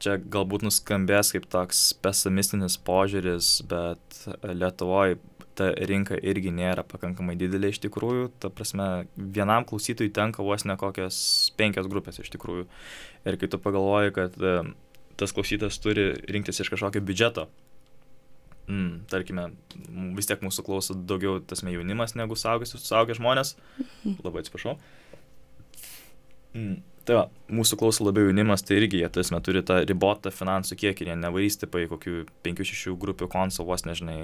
Čia galbūt nuskambės kaip toks pesimistinis požiūris, bet Lietuvoje ta rinka irgi nėra pakankamai didelė iš tikrųjų. Ta prasme, vienam klausytojui tenka vos ne kokios penkios grupės iš tikrųjų. Ir kai tu pagalvoji, kad uh, tas klausytas turi rinktis iš kažkokio biudžeto, mm, tarkime, vis tiek mūsų klauso daugiau tasme jaunimas negu suaugę žmonės. Labai atsiprašau. Mm. Tai va, mūsų klauso labiau jaunimas, tai irgi jie, tasme, turi tą ribotą finansų kiekį, jie nevarys tipai kokių 5-6 grupių konsovos, nežinai,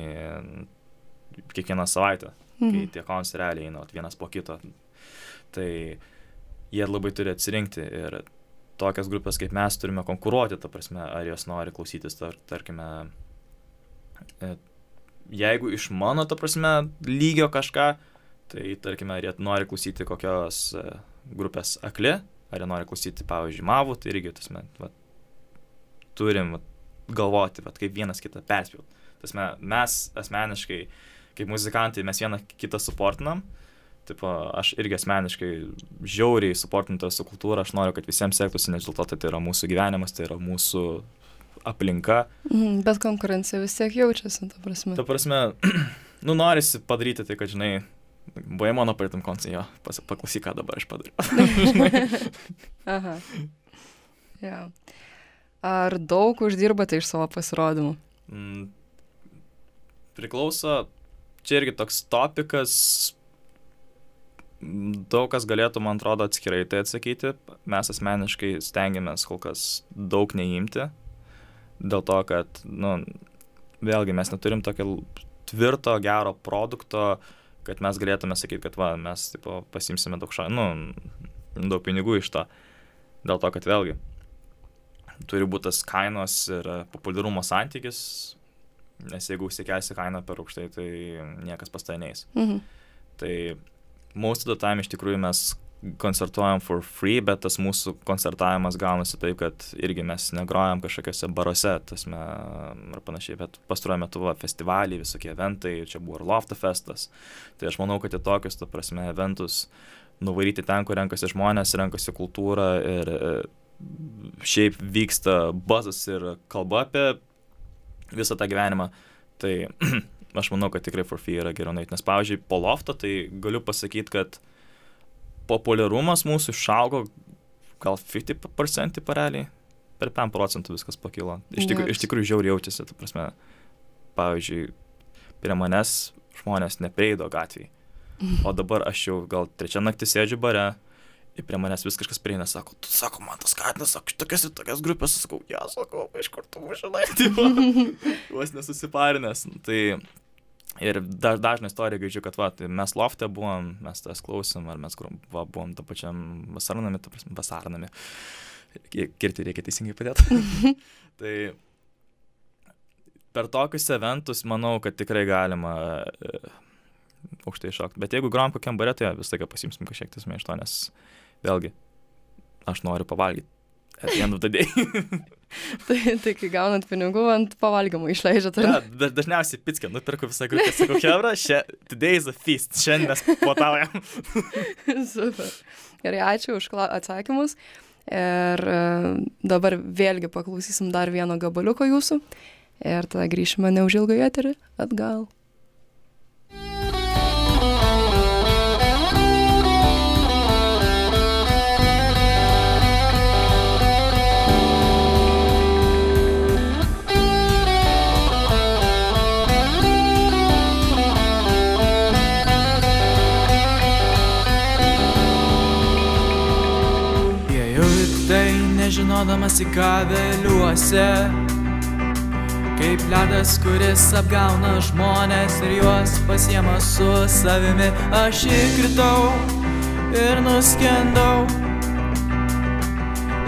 kiekvieną savaitę, mm. kai mhm. tie konsai realiai eina vienas po kito. Tai jie labai turi atsirinkti ir tokias grupės kaip mes turime konkuruoti, ta prasme, ar jos nori klausytis, tar, tarkime, jeigu iš mano, ta prasme, lygio kažką, tai tarkime, ar jie nori klausyti kokios e, grupės akli, ar jie nori klausyti, pavyzdžiui, mavų, tai irgi, tasme, va, turim va, galvoti, va, kaip vienas kitą perspėti. Tasme, mes asmeniškai, kaip muzikantai, mes vieną kitą suportinam, Tipo, aš irgi asmeniškai žiauriai suportinu tą su kultūrą, aš noriu, kad visiems sektųsi, nes dėl to tai yra mūsų gyvenimas, tai yra mūsų aplinka. Mm, bet konkurencija vis tiek jaučiasi, ta prasme. Ta prasme, nu norisi padaryti tai, kad, žinai, buvai mano praeitam koncei, jo, paklausyk, ką dabar aš padariau. Aha. Ja. Ar daug uždirbate iš savo pasirodymų? Mm, priklauso, čia irgi toks topikas, daug kas galėtų, man atrodo, atskirai tai atsakyti. Mes asmeniškai stengiamės kol kas daug neimti, dėl to, kad, nu, vėlgi mes neturim tokio tvirto, gero produkto, kad mes galėtume sakyti, kad va, mes tipo, pasimsime daug, ša, nu, daug pinigų iš to. Dėl to, kad vėlgi turi būti tas kainos ir populiarumo santykis, nes jeigu užsikelsi kainą per aukštai, tai niekas pas tai neis. Mhm. Tai most of the time iš tikrųjų mes koncertuojam for free, bet tas mūsų koncertavimas gaunasi taip, kad irgi mes negrojam kažkokiuose baruose, tasme, ir panašiai, bet pastaruoju metu va, festivaliai, visokie eventai, čia buvo ir Lofto festas. Tai aš manau, kad į tokius, ta prasme, eventus nuvaryti ten, kur renkasi žmonės, renkasi kultūrą ir e, šiaip vyksta bazas ir kalba apie visą tą gyvenimą, tai aš manau, kad tikrai for free yra geriau nueiti. Nes, pavyzdžiui, po loftą, tai galiu pasakyti, kad populiarumas mūsų išaugo gal 50% pareliai, per 5 procentų viskas pakilo. Iš, tikr, iš tikrųjų žiauriai jaučiasi, ta prasme, pavyzdžiui, prie manęs žmonės nepreido gatvėje. O dabar aš jau gal trečią naktį sėdžiu bare, ir prie manęs vis kažkas prieina, sako, tu sako, man tas katinas, sako, tokias ir tokias grupės, sakau, ja, sakau, iš kur tu žinai, tai vos nesusiparinęs. Tai ir da, dažną istoriją gaidžiu, kad va, tai mes loftė buvom, mes tas klausim, ar mes va, buvom tą pačiam vasarnami, ta prasme, vasarnami. Kirti reikia teisingai padėti. tai per tokius eventus manau, kad tikrai galima aukštai šokti. Bet jeigu grom kokiam bare, tai vis laiką pasimsim kažkiek tas iš to, nes vėlgi aš noriu pavalgyti. End of the day. tai, tai kai gaunat pinigų, ant pavalgymų išleidžiat. Ja, da, dažniausiai pitskę nupirku visą grupę, sakau, kebra, today is a feast, šiandien mes puotaujam. Super. Gerai, ačiū už atsakymus. Ir uh, dabar vėlgi paklausysim dar vieno gabaliuko jūsų. Ir tada grįšime neužilgo į eterį atgal. Nežinodamas į ką vėliuose. Kaip ledas, kuris apgauna žmonės ir juos pasiema su savimi, aš įkritau ir nuskendau.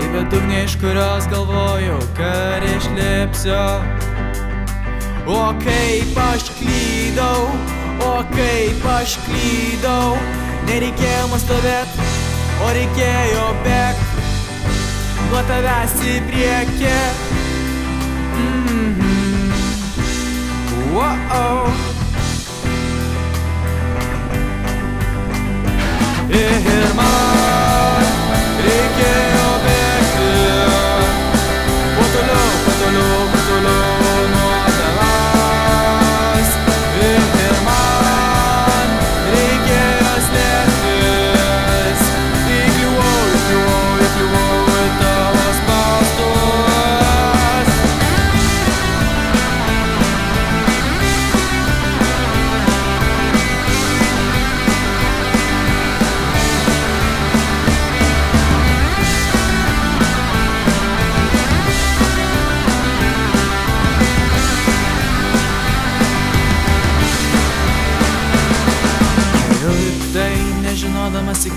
Į bedugnį, iš kurios galvoju, kad išlipsiu. O kaip aš klydau, o kaip aš klydau, nereikėjo man stovėti, o reikėjo bėgti nuo tavęs į priekį. Mm -hmm. wow. Ir man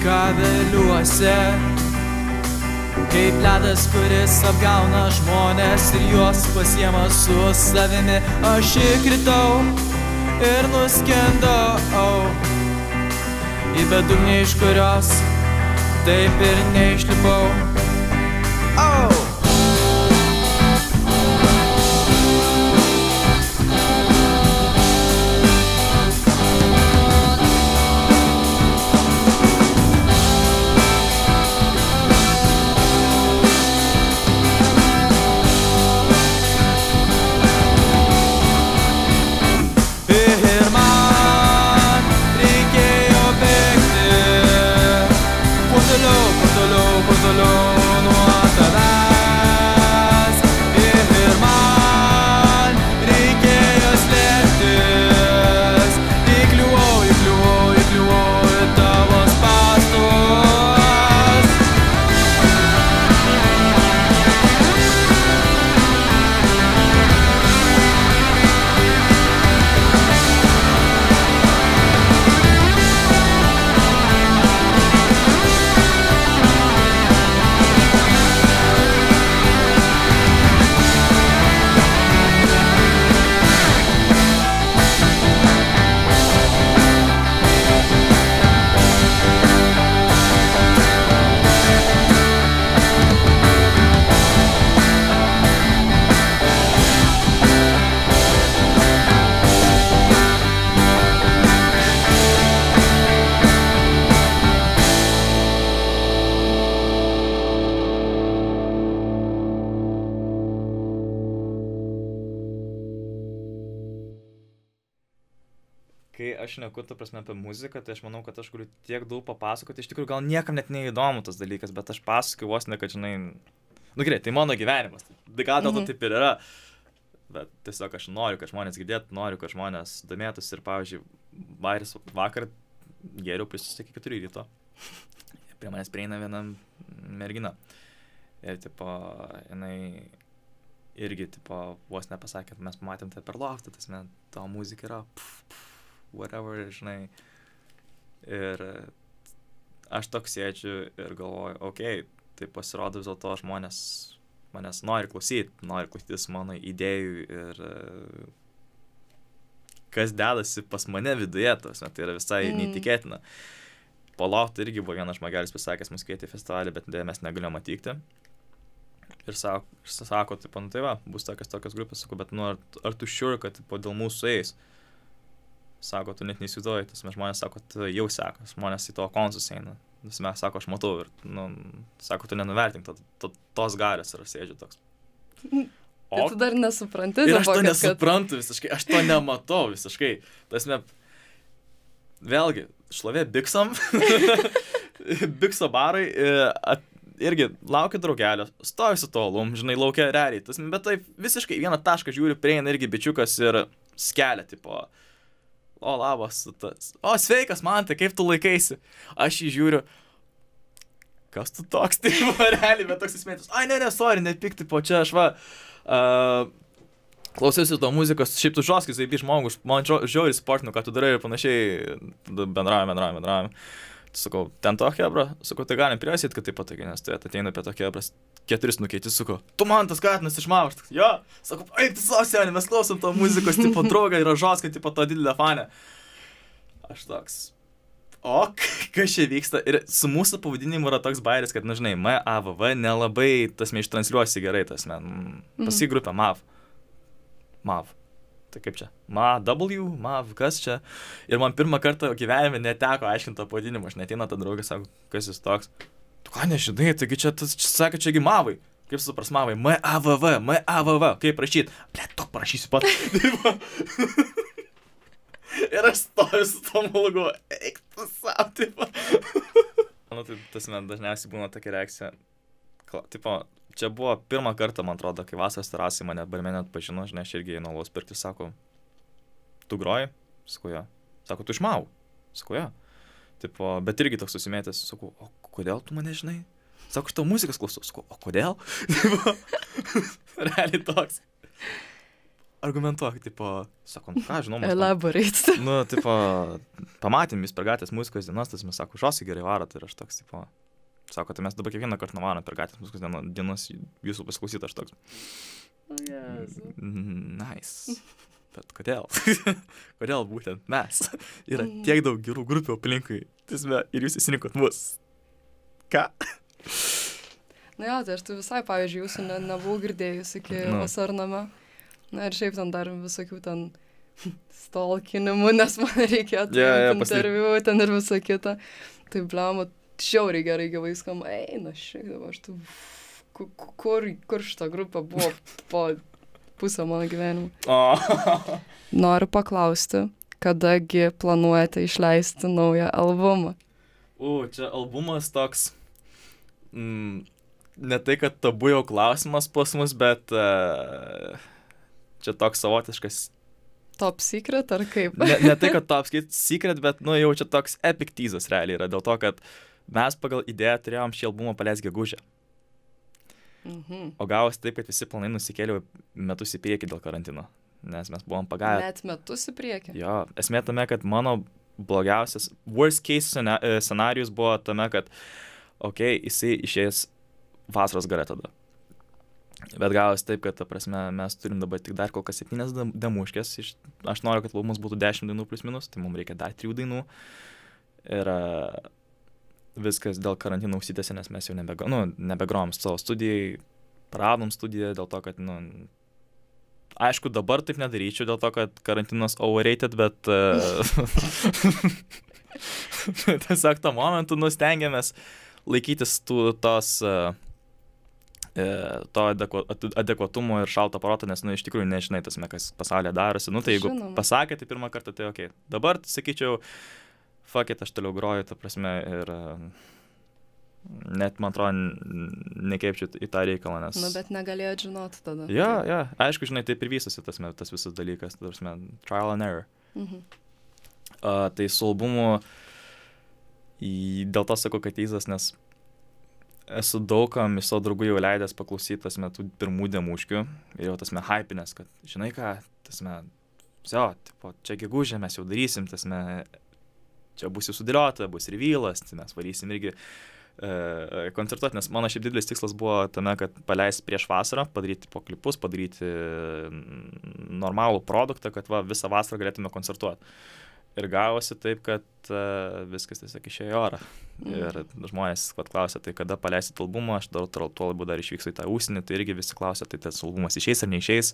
vėliuose Kaip ledas, kuris apgauna žmonės ir juos pasiema su savimi. Aš įkritau ir nuskendau. Į bedugnį, iš kurios taip ir neišlipau. Oh! Kai aš neku, ta prasme, apie muziką, tai aš manau, kad aš galiu tiek daug papasakoti. Iš tikrųjų, gal niekam net neįdomu tas dalykas, bet aš pasakoju vos ne, kad, žinai, nu gerai, tai mano gyvenimas. Tai gal dėl to Mhm. taip ir yra. Bet tiesiog aš noriu, kad žmonės girdėtų, noriu, kad žmonės domėtųsi ir, pavyzdžiui, vairis vakar geriau prisisakė iki 4 ryto. Prie manęs prieina viena mergina. Ir, tipo, jinai irgi, tipo, vos nepasakė, mes pamatėm tai per loftą, tas man, tavo muzika yra, pf, pf, whatever, žinai. Ir aš toks sėdžiu ir galvoju, okei, okay, tai pasirodo vis dėlto žmonės manęs nori klausyti, nori klausytis mano idėjų ir e, kas dedasi pas mane viduje, tas, tai yra visai Mm. mm. neįtikėtina. Po lofto irgi buvo vienas žmogelis pasakęs, mus kvietė į festivalį, bet dėja mes negalėjome atvykti. Ir sako, sako taip, nu tai va, bus tokios tokios grupės, sakau, bet nu ar, ar tu šiur, kad tipo, dėl mūsų eis? Sako, tu net neįsivaizduoji, tas mes žmonės sako, tu jau sako, žmonės į to konsus eina. Nes mes sako, aš matau ir, nu, sako, tu nenuvertink, to, to, tos galės ir aš sėdžiu toks. Tai tu dar nesupranti, Ir aš to kad- kad- nesuprantu visiškai, aš to nematau visiškai. Tasme, vėlgi, šlovė Biksam, Bikso barai, e, at, irgi laukia draugelio, stovi su tolum, žinai, laukia realiai. Tas, bet taip visiškai vieną tašką žiūri, prieina irgi bičiukas ir skelia, tipo, o labas, tas. O sveikas, man tai kaip tu laikaisi? Aš jį žiūriu. Kas tu toks, tai realiai, bet toks įsmėtas. Ai, ne, ne, sorry, nepikti, po čia aš va. Uh, Klausiausi to muzikos, šiaip tu žoskis, kaip žmogus, man žiauriai sportinu, ką tu darai ir panašiai, bendraujam, bendraujam, bendraujam. Sakau, ten to hebra, sakau, tai galim priesėti, kad taip patogiai, nes tai ateina apie to hebras, keturis nukeiti, sakau, tu man tas katinas išmauštas, jo, sakau, eik tu savo senį, mes klausom to muzikos, tipo draugą ir žoskai, tipo to didelę fanę. Aš toks, o kas čia vyksta? Ir su mūsų pavadinimu yra toks bairis, kad, na žinai, MAVV nelabai tas me ištranšiuosi gerai, tas men, pasi grupė MAV. MAV. Tai kaip čia? MAW, MAV, kas čia? Ir man pirmą kartą gyvenime neteko aiškinti to pavadinimo, aš netina tą draugą, sako, kas jis toks. Tu ką nežinai, taigi čia, tas, čia sakė, čiagi MAVai. Kaip supras MAVai? MAVV, MAVV, kaip rašyti? Ble, tu parašysi pat. Ir aš stoju su tom mulgu, eik tu savo, tipo. Nu, tai tas man dažniausiai būna tokia reakcija. Tipo, čia buvo pirmą kartą, man atrodo, kai vasaros terasai mane barmenė atpažino, žinai, aš irgi einu alaus pirkti, sako, tu groji? Sakau, jo. Sako, tu išmau? Sakau, jo. Tipo, bet irgi toks susimėtęs, sakau, o kodėl tu mane žinai? Sako, aš tau muzikos klausau, sakau, o kodėl? Realiai toks. Argumentuok, tipo, sako, nu ką, žinau, Elaborate. Nu, tipo, pamatėm jūs per gatvės muzikos dienas, tas mes sako, žosi gerai varot ir aš toks, tipo, sako, tai mes dabar kiekvieną kartą nuvarom per gatvės muzikos dieno- dienas jūsų pasiklausyti, aš toks, "Mm, nice. Bet kodėl? kodėl būtent mes? Yra tiek daug gerų grupių aplinkui, tiesme, ir jūs įsirinkot mus. Ką? Na jo, tai aš tu visai, pavyzdžiui, jūsų ne, nebuvau girdėjus iki Nu. vasarname. Na ir šiaip ten dar visokių ten stalkinimų, nes man reikėjo Jo, jo, yeah, paslėp- interviu ten ir visa kita. Tai blemo, šiauriai gerai gyvai skamba. Eina, šiaip dabar aš tu... ku- ku- Kur, kur šita grupė buvo po pusę mano gyvenimo? O. Noriu paklausti, kadagi planuojate išleisti naują albumą? U, čia albumas toks. Mm, ne tai, kad tabu jau klausimas pas mus, bet uh, čia toks savotiškas. Top secret ar kaip? Ne, ne tai, kad top secret, bet, nu, jau čia toks epic teasas realiai yra. Dėl to, kad mes pagal idėją turėjom šį albumą paleisti gegužę. Mhm. O gavosi taip, kad visi planai nusikėlė metus į priekį dėl karantino. Nes mes buvom pagavę. Net metus į priekį. Jo, esmė tame, kad mano blogiausias, worst case e, scenarijus buvo tame, kad, okei, okay, jisai išėjęs vasaros gale tada. Bet gavosi taip, kad, ta prasme, mes turim dabar tik dar kol kas septynias dam- damuškės. Iš, aš noriu, kad albumas būtų dešimt dainų plus minus, tai mums reikia dar trijų dainų. Ir a, viskas dėl karantino užsitęsė, nes mes jau nebego, nu, nebegrom savo studijai, praradom studiją dėl to, kad, nu, aišku, dabar taip nedaryčiau dėl to, kad karantinas overrated, bet uh, tiesiog tą momentu nustengiamės laikytis tų, tos, uh, to adekva, atu- adekvatumo ir šalto proto, nes, nu, iš tikrųjų nežinai, tas, kas pasaulyje darosi. Nu, tai jeigu Žinoma. pasakė, tai pirmą kartą, tai ok. Dabar, sakyčiau, fuck it, aš toliau groju, ta prasme, ir e, net, man atrodo, nekeipčiau į tą reikalą, nes... Nu, bet negalėjot žinot tada. Ja, ja, aišku, žinai, taip ir vystosi tas, tas visas dalykas, ta prasme, trial and error. Mhm. Uh, tai su albumu, dėl to sakau, kad teizas, nes esu daugam iš savo draugų jau leidęs paklausyti tas metų pirmų demuškių ir jau tas me hypinės, kad žinai ką, tas me, jo, tipo, čia gegužė mes jau darysim, tas me, čia bus jau sudėliota, bus ir vylas, tai mes varysim irgi e, koncertuoti, nes mano šiaip didelis tikslas buvo tame, kad paleisti prieš vasarą, padaryti po klipus, padaryti mm, normalų produktą, kad va, visą vasarą galėtume koncertuoti. Ir gavosi taip, kad uh, viskas tiesiog išėjo orą. Mhm. Ir žmonės vat, klausia, tai kada paleisit albumą, aš dar tuo labiau dar išvyksiu į tą užsienį, tai irgi visi klausia, tai tas albumas išeis ar neišeis,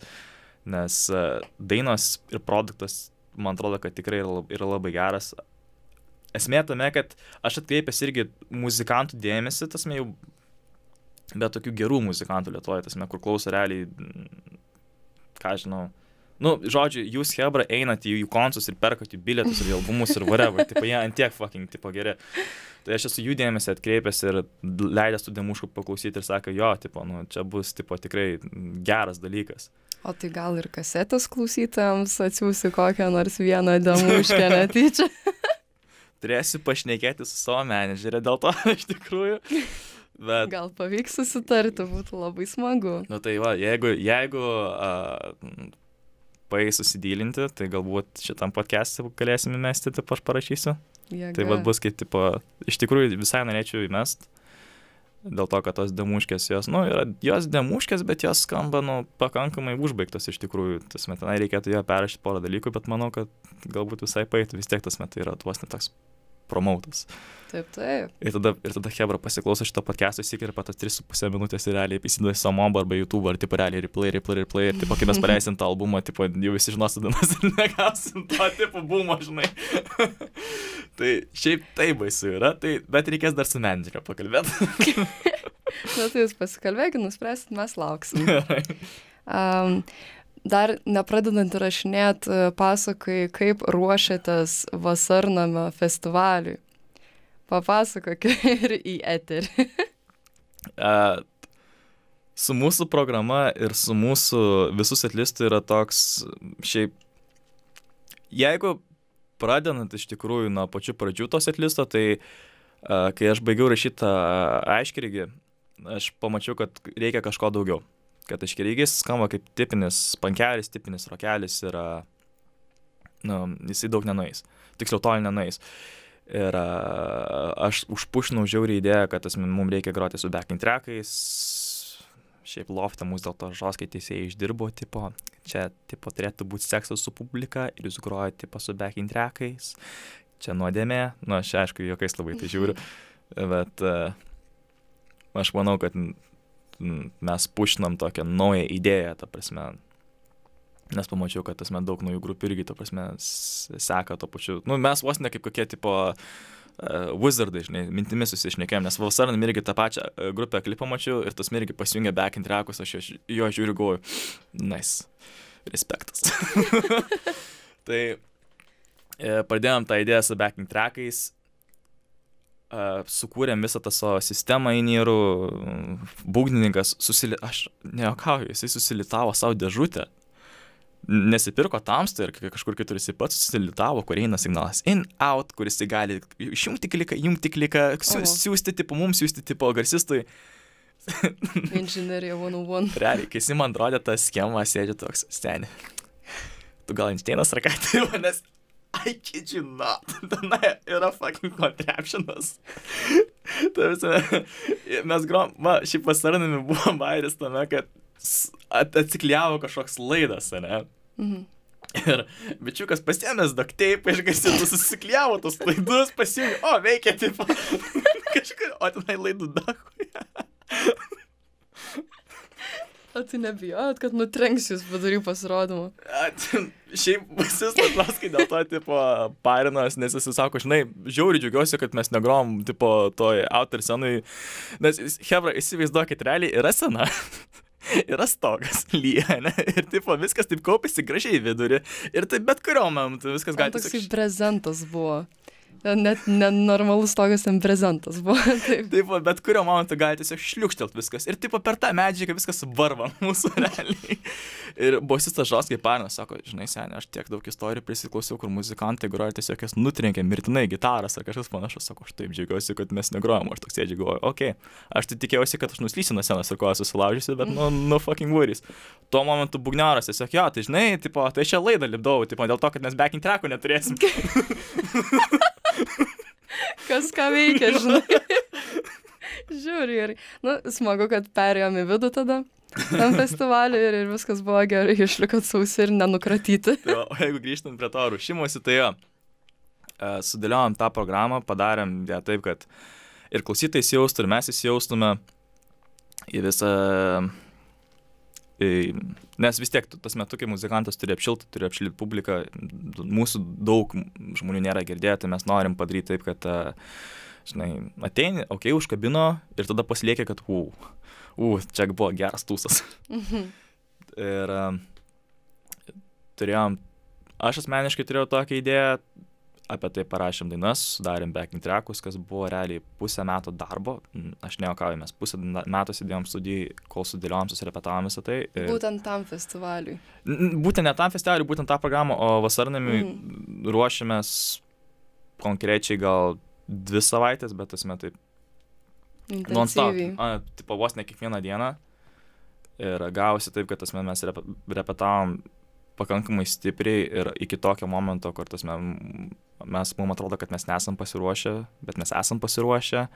nes uh, dainos ir produktas, man atrodo, kad tikrai yra labai geras. Esmė tame, kad aš atkreipęs irgi muzikantų dėmesį, tasme jau, bet tokių gerų muzikantų lietuoja, tasme, kur klauso realiai, mm, ką žinau, Nu, žodžiu, jūs Hebra einate į jų koncertus ir perkat jų bilietus ir albumus ir whatever, tipo, jie antiek fucking, tipo, geri. Tai aš esu jų dėmesį atkreipęs ir leidęs tų demuškų paklausyti ir sakė, jo, tipo, nu, čia bus, tipo, tikrai geras dalykas. O tai gal ir kasetės klausytojams atsiųsi kokią nors vieną demuškę netyčia. Turėsiu pašnekėti su savo menedžerė dėl to, iš tikrųjų. Bet, Gal pavyks susitarti, būtų labai smagu. nu tai va, jeigu, jeigu uh, paės susidylinti, tai galbūt šitam podcast'e galėsime mesti, taip aš parašysiu. Jėga. Tai vad bus kaip, tipo, iš tikrųjų visai norėčiau įmest. Dėl to, kad tos demuškės jos, nu, yra jos demuškės, bet jos skamba, nu, pakankamai užbaigtos iš tikrųjų. Tas metai reikėtų jo perrašyti porą dalykų, bet manau, kad galbūt visai paėtų, vis tiek tas metai yra tuos netoks promautas. Taip, taip. Ir tada, ir tada Hebra pasiklauso šito podcast'o įsikirpa tas 3,5 minutės ir realiai įsiduoda į Samobą arba YouTube, ar tipo realiai replay, replay, replay. Ir tipo, kai mes paleisim tą albumą, tipo, jau visi žinos dainas ir negausim to tipo bumo, žinai. tai šiaip tai baisu yra, tai, bet reikės dar su menedžeriu pakalbėti. Na tai jūs pasikalbėkit, nuspręsit, mes lauksim. Um, dar nepradedant įrašinėti, pasakai, kaip ruošiatės vasarnamio festivaliui. Papasakok ir į eterį. Uh, su mūsų programa ir su mūsų visų setlistų yra toks šiaip, jeigu pradedant iš tikrųjų nuo pačių pradžių to setlisto, tai uh, kai aš baigiau rašyti aiškirigi, aš pamačiau, kad reikia kažko daugiau. Kad aiškirigis skamba kaip tipinis pankelis, tipinis rokelis ir nu, jisai daug nenueis. Tiksliau, toli nenueis. Ir aš užpušinau žiaurį idėją, kad mums reikia groti su backing trackais. Šiaip loftą mūsų dėl to žoskai teisėjai išdirbo, tipo, čia tipo, turėtų būti seksas su publika ir jūs grojate tipo, su backing trackais. Čia nuodėmė, nu aš aišku, jokiais labai tai žiūriu, bet uh, aš manau, kad mes pušinam tokią naują idėją, ta prasme, nes pamačiau, kad tas daug naujų grupių irgi, ta prasme, seka to pačiu. Nu, mes vos ne kaip kokie tipo uh, wizardai, žinai, mintimis susišnekėjom, nes Valsaranam irgi tą pačią uh, grupę klipą mačiau ir tas irgi pasijungė back in trackus, aš jo, jo žiūriu, galvoju, nice, respektas. tai e, pradėjom tą idėją su backing trackais, uh, sukūrėm visą tą savo sistemą į nyrų, būgnininkas, susili... aš neokauju, jisai susilitavo savo dėžutę nesipirko tamstą ir kažkur kitur jisai pats susilitavo, kur eina signalas in, out, kuris gali išjungti kliką, jungti kliką, siū, siūsti tipo mums, siūsti tipo garsistui. Inžinierija 101. Realiai, kai jisai man rodė tą schemą, sėdžiu toks, seni. Tu gal Einšteinas ar ką tai manęs? I kid you not. Tenai yra fucking contraptionas. Tai mes grom, va, šiaip pasaranami buvo bairis tame, kad atsikliavo kažkoks laidas, ne? Mhm. Ir bičiukas pasiemęs dokteipą iš garsėtų, susikliavo tos laidus, pasijungė, o veikia, tipo, kažkur, o tenai laidų dakui. O tai nebijot, kad nutrenks jūs vidury pasirodymą. Šiaip visus Latlauskai dėl to, tipo, parinos, nes jis sako, žinai, žiauri džiaugiuosi, kad mes negrom, tipo, toj autor scenui, nes, Hebra, įsivaizduokit, realiai yra scena. yra stogas, lyja, ne? Ir tipo, viskas taip kaupėsi gražiai vidurį. Ir taip bet kuriuo momentu viskas gali būti. Toks prezentas buvo. Net nenormalus tokias ten prezentas buvo. Taip, taip bet kurio momentu gali tiesiog šliukštelt viskas. Ir taip per tą medžiagą viskas varva mūsų realiai. Ir bosistas Žoskai Parnas sako, žinai, seniai, aš tiek daug istorijų prisiklausiau, kur muzikantai groja tiesiog jas nutrenkė mirtinai gitaras ar kažkas panašus. Sako, aš taip džiaugiuosi, kad mes negrojam. Aš toks sėdžiu, galvoju, okei, okay. aš tai tikėjausi, kad aš nuslysiu nuo senos ir ko esu sulaužysi, bet nu, nu fucking worries. Tuo momentu bugniaras tiesiog, jo, tai žinai, tipo, tai šią laidą lipdau, tipo, dėl to, kad mes backing trackų neturėsim. Kas ką veikia, žinai. Žiūri, gerai. Nu, smagu, kad perėjom į vidų tada tam festivaliu ir, ir viskas buvo gerai, išlikot sausi ir nenukratyti. jo, o jeigu grįžtant prie to ruošimosi, tai jo, e, sudėliojom tą programą, padarėm ją taip, kad ir klausytai įsijaustų, ir mes įsijaustume į visą Nes vis tiek tas metu, kai muzikantas turi apšilti, turi apšilti publiką, mūsų daug žmonių nėra girdėję, tai mes norim padaryti taip, kad, žinai, ateini, okei, okay, užkabino ir tada pasiliekė, kad, u, u, čia buvo geras tūsas. Mhm. ir turėjom, aš asmeniškai turėjau tokią idėją, apie tai parašėm dainas, sudarėm backing trackus, kas buvo realiai pusę metų darbo. Aš neokauju, mes pusę metų sėdėjom studijai, kol sudėliojom, susirepetavom visą tai. Ir... Būtent tam festivaliui. Būtent ne tam festivaliui, būtent tą programą, o vasarnamiui mm. ruošiamės konkrečiai gal dvi savaitės, bet esame taip. Non-stop. Tipo vos ne kiekvieną dieną. Ir gavosi taip, kad mes repetavom pakankamai stipriai ir iki tokio momento, kur tas mes, mes mums atrodo, kad mes nesam pasiruošę, bet mes esam pasiruošę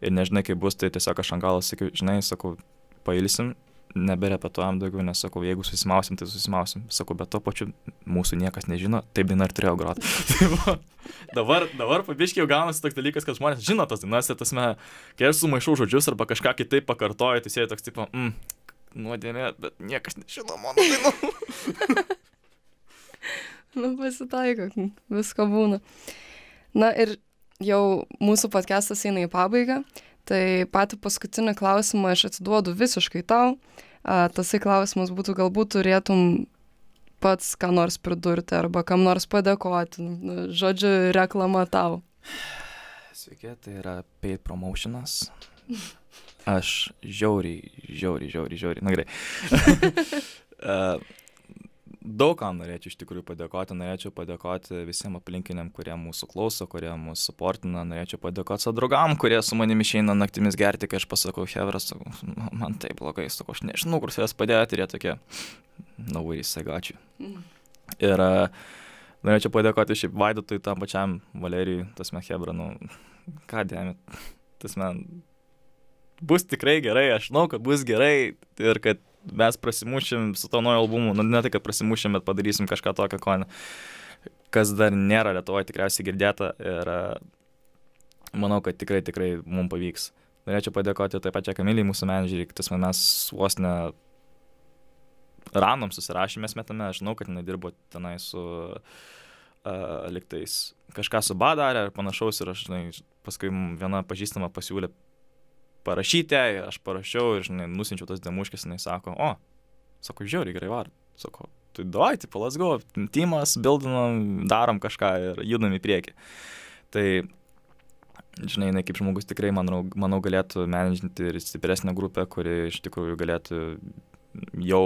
ir nežinai, kaip bus, tai tiesiog aš sakiau, žinai, sakau, pailsim, neberepetuojam daugiau, nes sakau, jeigu susimausim, tai susimausim. Sakau, bet to pačiu mūsų niekas nežino, taip daina ir turėjau groti. Tai dabar, dabar pabiškiai jau gaunasi toks dalykas, kad žmonės žino tas dainas, ir tas, kai aš sumaišau žodžius arba kažką kitaip pakartoju, tai sėdi toks, tipo, mm, nuodėmė, bet niekas nežino mano dainų. nu, pasitaiko, visko būna. Na ir jau mūsų podcastas eina į pabaigą, tai patį paskutinį klausimą aš atiduodu visiškai tau. Tasai klausimas būtų, galbūt turėtum pats ką nors pridurti arba kam nors padėkoti. Nu, žodžiu, reklama tau. Sveiki, tai yra paid promotionas. Aš žiauriai, žiauriai, žiauriai, žiauriai, na gerai. Daug kam norėčiau iš tikrųjų padėkoti, norėčiau padėkoti visiems aplinkiniam, kurie mūsų klauso, kurie mūsų suportina, norėčiau padėkoti savo draugam, kurie su manimi išeina naktimis gerti, kai aš pasakau, Hevras, man tai blogai, sakau, aš nežinau, kur jas padėti ir jie tokie, na, vairys, sagačiui. Mm. Ir uh, norėčiau padėkoti šiaip Vaidotui, tam pačiam Valerijui, tas me Hebra, nu, ką dėmė, tas man bus tikrai gerai, aš žinau, kad bus gerai ir kad mes prasimušim su to naujo albumu, nu, ne tai, kad prasimušim, bet padarysim kažką tokio, ko, kas dar nėra Lietuvoje tikriausiai girdėta ir manau, kad tikrai, tikrai mums pavyks. Norėčiau padėkoti taip pat čia Kamiliai, mūsų menedžeriai, tas mes vos ne random susirašymės metame, aš žinau, kad jinai dirbo tenai su uh, liktais kažką su badarė ar panašaus ir aš, žinai, paskui viena pažįstama pasiūlė parašyti, aš parašiau ir, žinai, nusinčiau tas demuškis, jinai sako, o, sako, žiauriai gerai var, sako, tai duoj, tipo, let's go, timas, bildinam, darom kažką ir judam į priekį. Tai, žinai, jinai kaip žmogus tikrai, manau, manau galėtų menedžinti ir stipresnę grupę, kuri iš tikrųjų galėtų jau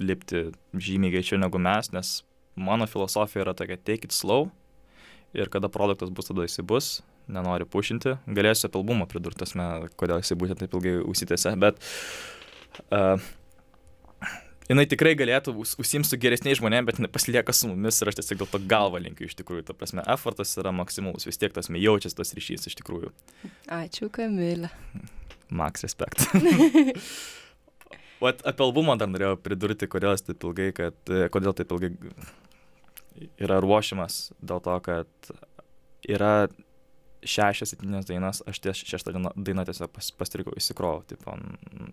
lipti žymiai greičiau negu mes, nes mano filosofija yra tokia, take it slow ir kada produktas bus, tada jisai bus, nenori pušinti. Galėsiu apie albumą pridurti, asme, kodėl jisai būtent taip ilgai užsitęsė, bet uh, jinai tikrai galėtų užsimti su geresniais žmonėmis, bet nepasilieka su mumis ir aš tiesiog dėl to galvą linkiu iš tikrųjų. Ta prasme, effortas yra maksimalus, vis tiek tas jaučiasi tas ryšys iš tikrųjų. Ačiū, Kamilė. Max respekt. Vat apie albumą dar norėjau pridurti, kodėl jis taip ilgai, kad, kodėl taip ilgai yra ruošiamas, dėl to, kad yra šešias, septynias dainas, aš ties šeštą dainą, dainą tiesiog pas, pasirikau, įsikrovau. Tipo,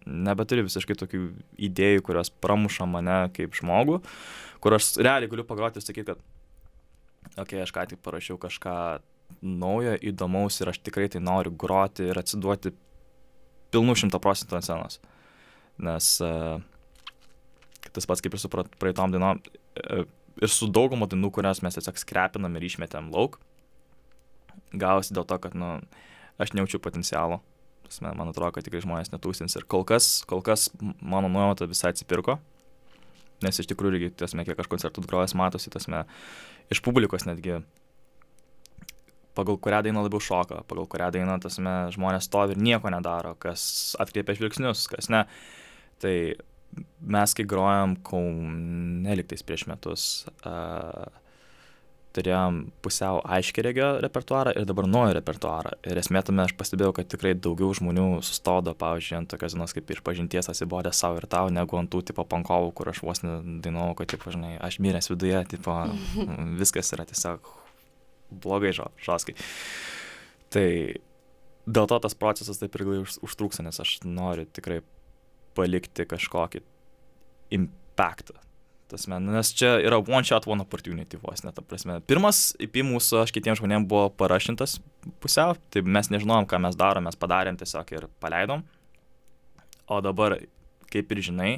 nebeturiu visiškai tokių idėjų, kurios pramuša mane kaip žmogų, kur aš realiai galiu pagroti ir sakyti, kad, okei, okay, aš ką tik parašiau kažką naujo, įdomaus ir aš tikrai tai noriu groti ir atsiduoti pilnų šimto procentų ant scenos. Nes uh, tas pats kaip ir su pra- praeitom dainom, uh, ir su daugumo dainų, kurias mes tiesiog skrepinam ir išmetėm lauk, gausi dėl to, kad, nu, aš nejaučiu potencialo. Prasme, Man atrodo, kad tikrai žmonės netūsins. Ir kol kas, kol kas mano nuojauta visai atsipirko. Nes iš tikrųjų, irgi, tasme, kiek aš koncertų grojęs, matosi, tasme, iš publikos netgi, pagal kurią dainą labiau šoka, pagal kurią dainą, tasme, žmonės stovi ir nieko nedaro, kas atkreipia žvilgsnius, kas ne. Tai mes, kai grojam Kauneliktais prieš metus, uh, turėjom pusiau aiškiai regio repertuarą ir dabar naują repertuarą. Ir esmė tame aš pastebėjau, kad tikrai daugiau žmonių sustodo, pavyzdžiui, ant tokios dienos kaip išpažinties atsibodė savo ir tau, negu ant tų tipo pankovų, kur aš vos nedainuoju, kad, tipo, žinai, aš miręs viduje, tipo, viskas yra tiesiog blogai žo, žaskai. Tai dėl to tas procesas taip ilgai už- užtruksa, nes aš noriu tikrai palikti kažkokį impactą. Tas men, nes čia yra one shot, one opportunity vos, net, ta prasme. Pirmas IP mūsų, aš kitiems žmonėms buvo parašintas pusiau, tai mes nežinojom, ką mes darom, mes padarėm tiesiog ir paleidom. O dabar, kaip ir žinai,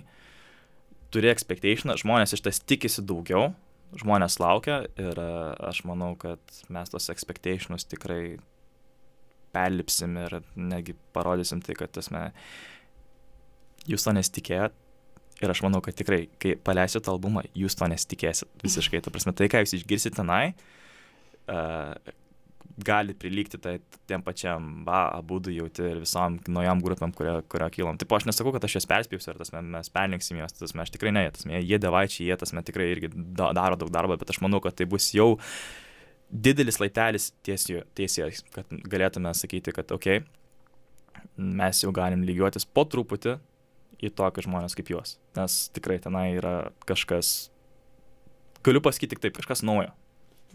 turi expectation, žmonės iš tas tikisi daugiau, žmonės laukia ir e, aš manau, kad mes tos expectationus tikrai perlipsim ir negi parodysim tai, kad tasme, jūs to nesitikėjot. Ir aš manau, kad tikrai, kai paleisit albumą, jūs to nesitikėsit visiškai. Ta prasme, tai, ką jūs išgirsit tenai, uh, gali prilygti tai tiem pačiam, va, abu du jauti ir visom naujam grupėm, kurio, kurio kilom. Taip, aš nesakau, kad aš jas perspėsiu, ar tas mes perlinksim jos, tas mes tikrai ne, tas mes, jie devaičiai, jie tas mes tikrai irgi da, daro daug darbo, bet aš manau, kad tai bus jau didelis laitelis tiesiai, kad galėtume sakyti, kad, okei, okay, mes jau galim lygiuotis po truputį į tokius žmonės kaip juos. Nes tikrai tenai yra kažkas, galiu pasakyti tik taip, kažkas naujo.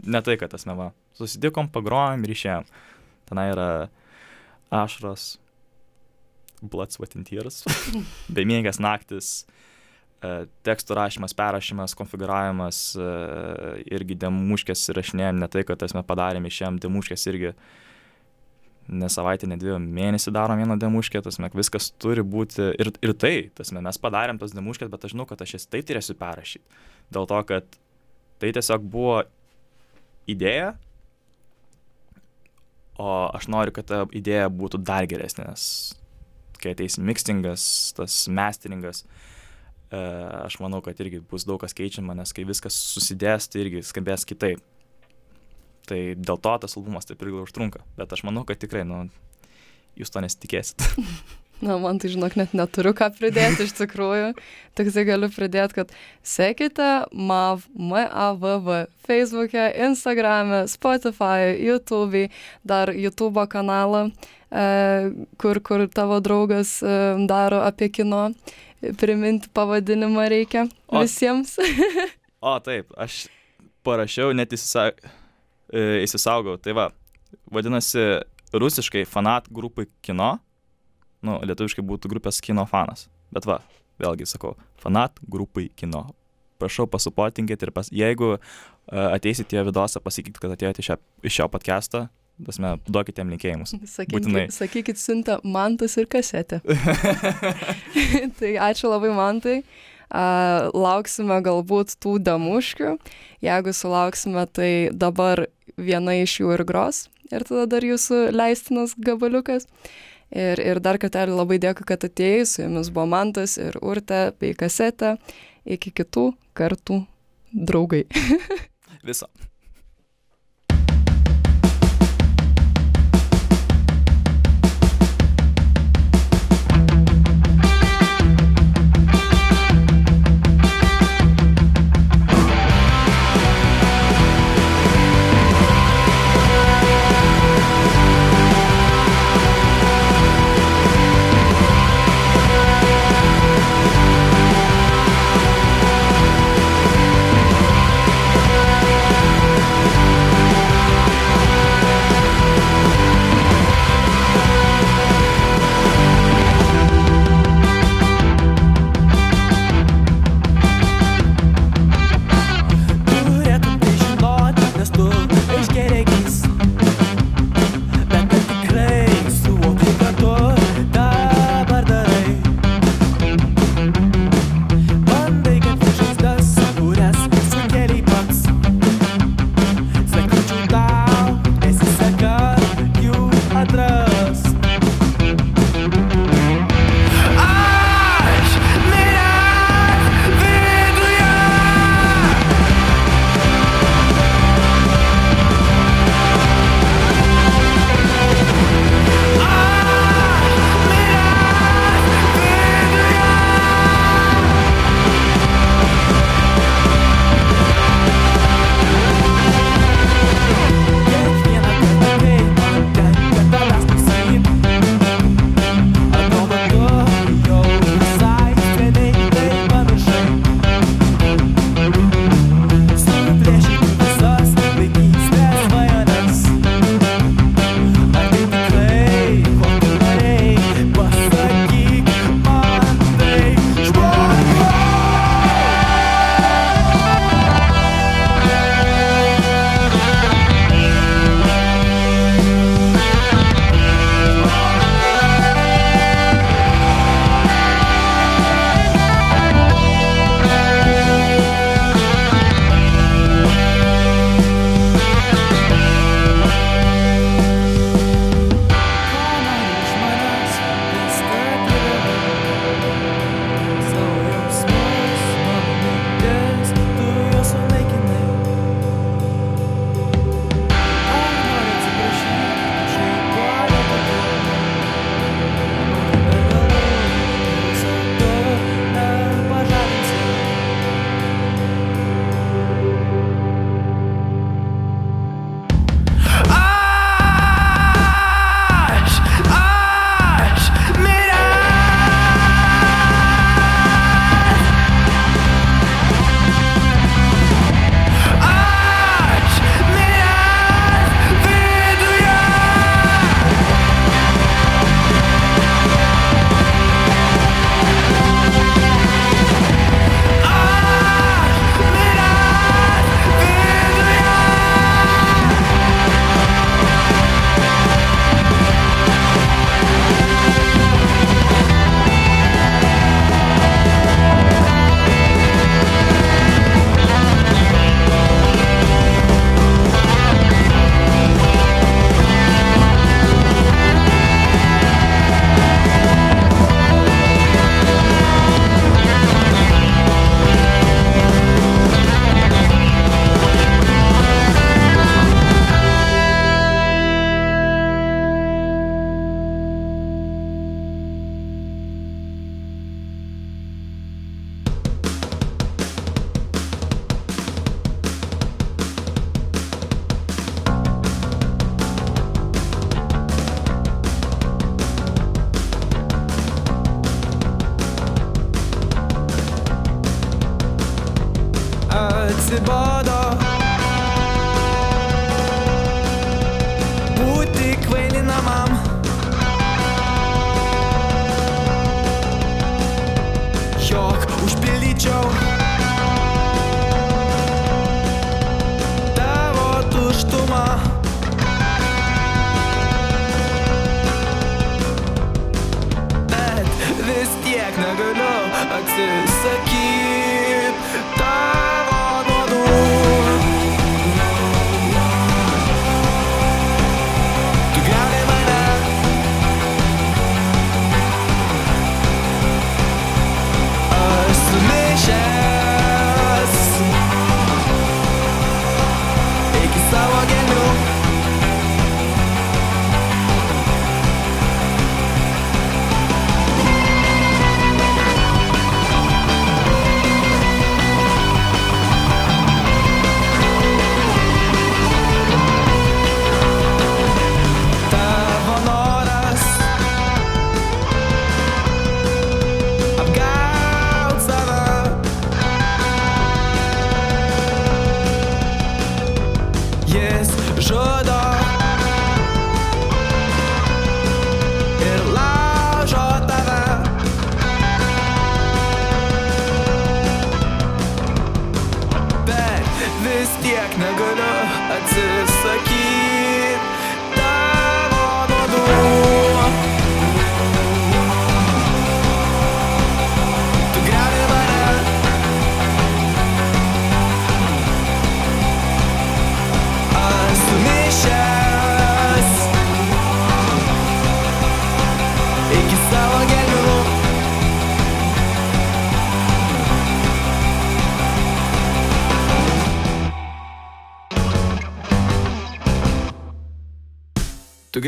Ne tai, kad tas meva. Susitikom, pagrojom ir išėjom. Tenai yra ašros, tears, bemiegas naktis, e, tekstų rašymas, perrašymas, konfiguravimas, e, irgi demuškės rašinėjom, ne tai, kad tas mes padarėm išėjom, demuškės irgi ne savaitę, ne dviejų mėnesį darom vieną demuškę, tas mes viskas turi būti ir, ir tai, tas mes, mes padarėm tos demuškės, bet aš žinau, kad aš jas tai turėsiu perrašyti. Dėl to, kad tai tiesiog buvo idėja, o aš noriu, kad ta idėja būtų dar geresnė, nes kai ateis mixtingas, tas masteringas, e, aš manau, kad irgi bus daug kas keičiama, nes kai viskas susidės, tai irgi skambės kitaip. Tai dėl to tas albumas taip ilgai užtrunka. Bet aš manau, kad tikrai, nu, jūs to nesitikėsit. Na, man tai žinok, net neturiu ką pridėti iš tikrųjų. Tik tai galiu pridėti, kad sekite MAV, MAVV, Facebook'e, Instagram'e, Spotify, YouTube'ai, dar YouTube kanalą, e, kur, kur tavo draugas e, daro apie kino. Priminti pavadinimą reikia O- visiems. O, taip, aš parašiau, net įsisa... e, įsisaugau. Tai va, vadinasi rusiškai fanat grupai kino, nu, lietuviškai būtų grupės kino fanas. Bet va, vėlgi sakau, fanat grupai kino. Prašau pasupotinkit ir pas, jeigu uh, ateisit į vidosą, pasakykit, kad atėjote iš šio, šio podcast'o, tasme, duokite jam linkėjimus. Būtinai. Sakykit, sakykit siunta mantas ir kasetė. tai ačiū labai mantai. Uh, lauksime galbūt tų damuškių. Jeigu sulauksime, tai dabar viena iš jų ir gros. Ir tada dar jūsų leistinas gabaliukas. Ir, ir dar kartelį labai dėkui, kad atėjai. Su jumis buvo mantas ir urte bei kasetė. Iki kitų kartų draugai. Viso.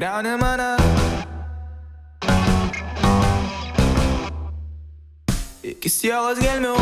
Tu greuni mane Iki sielos gelmių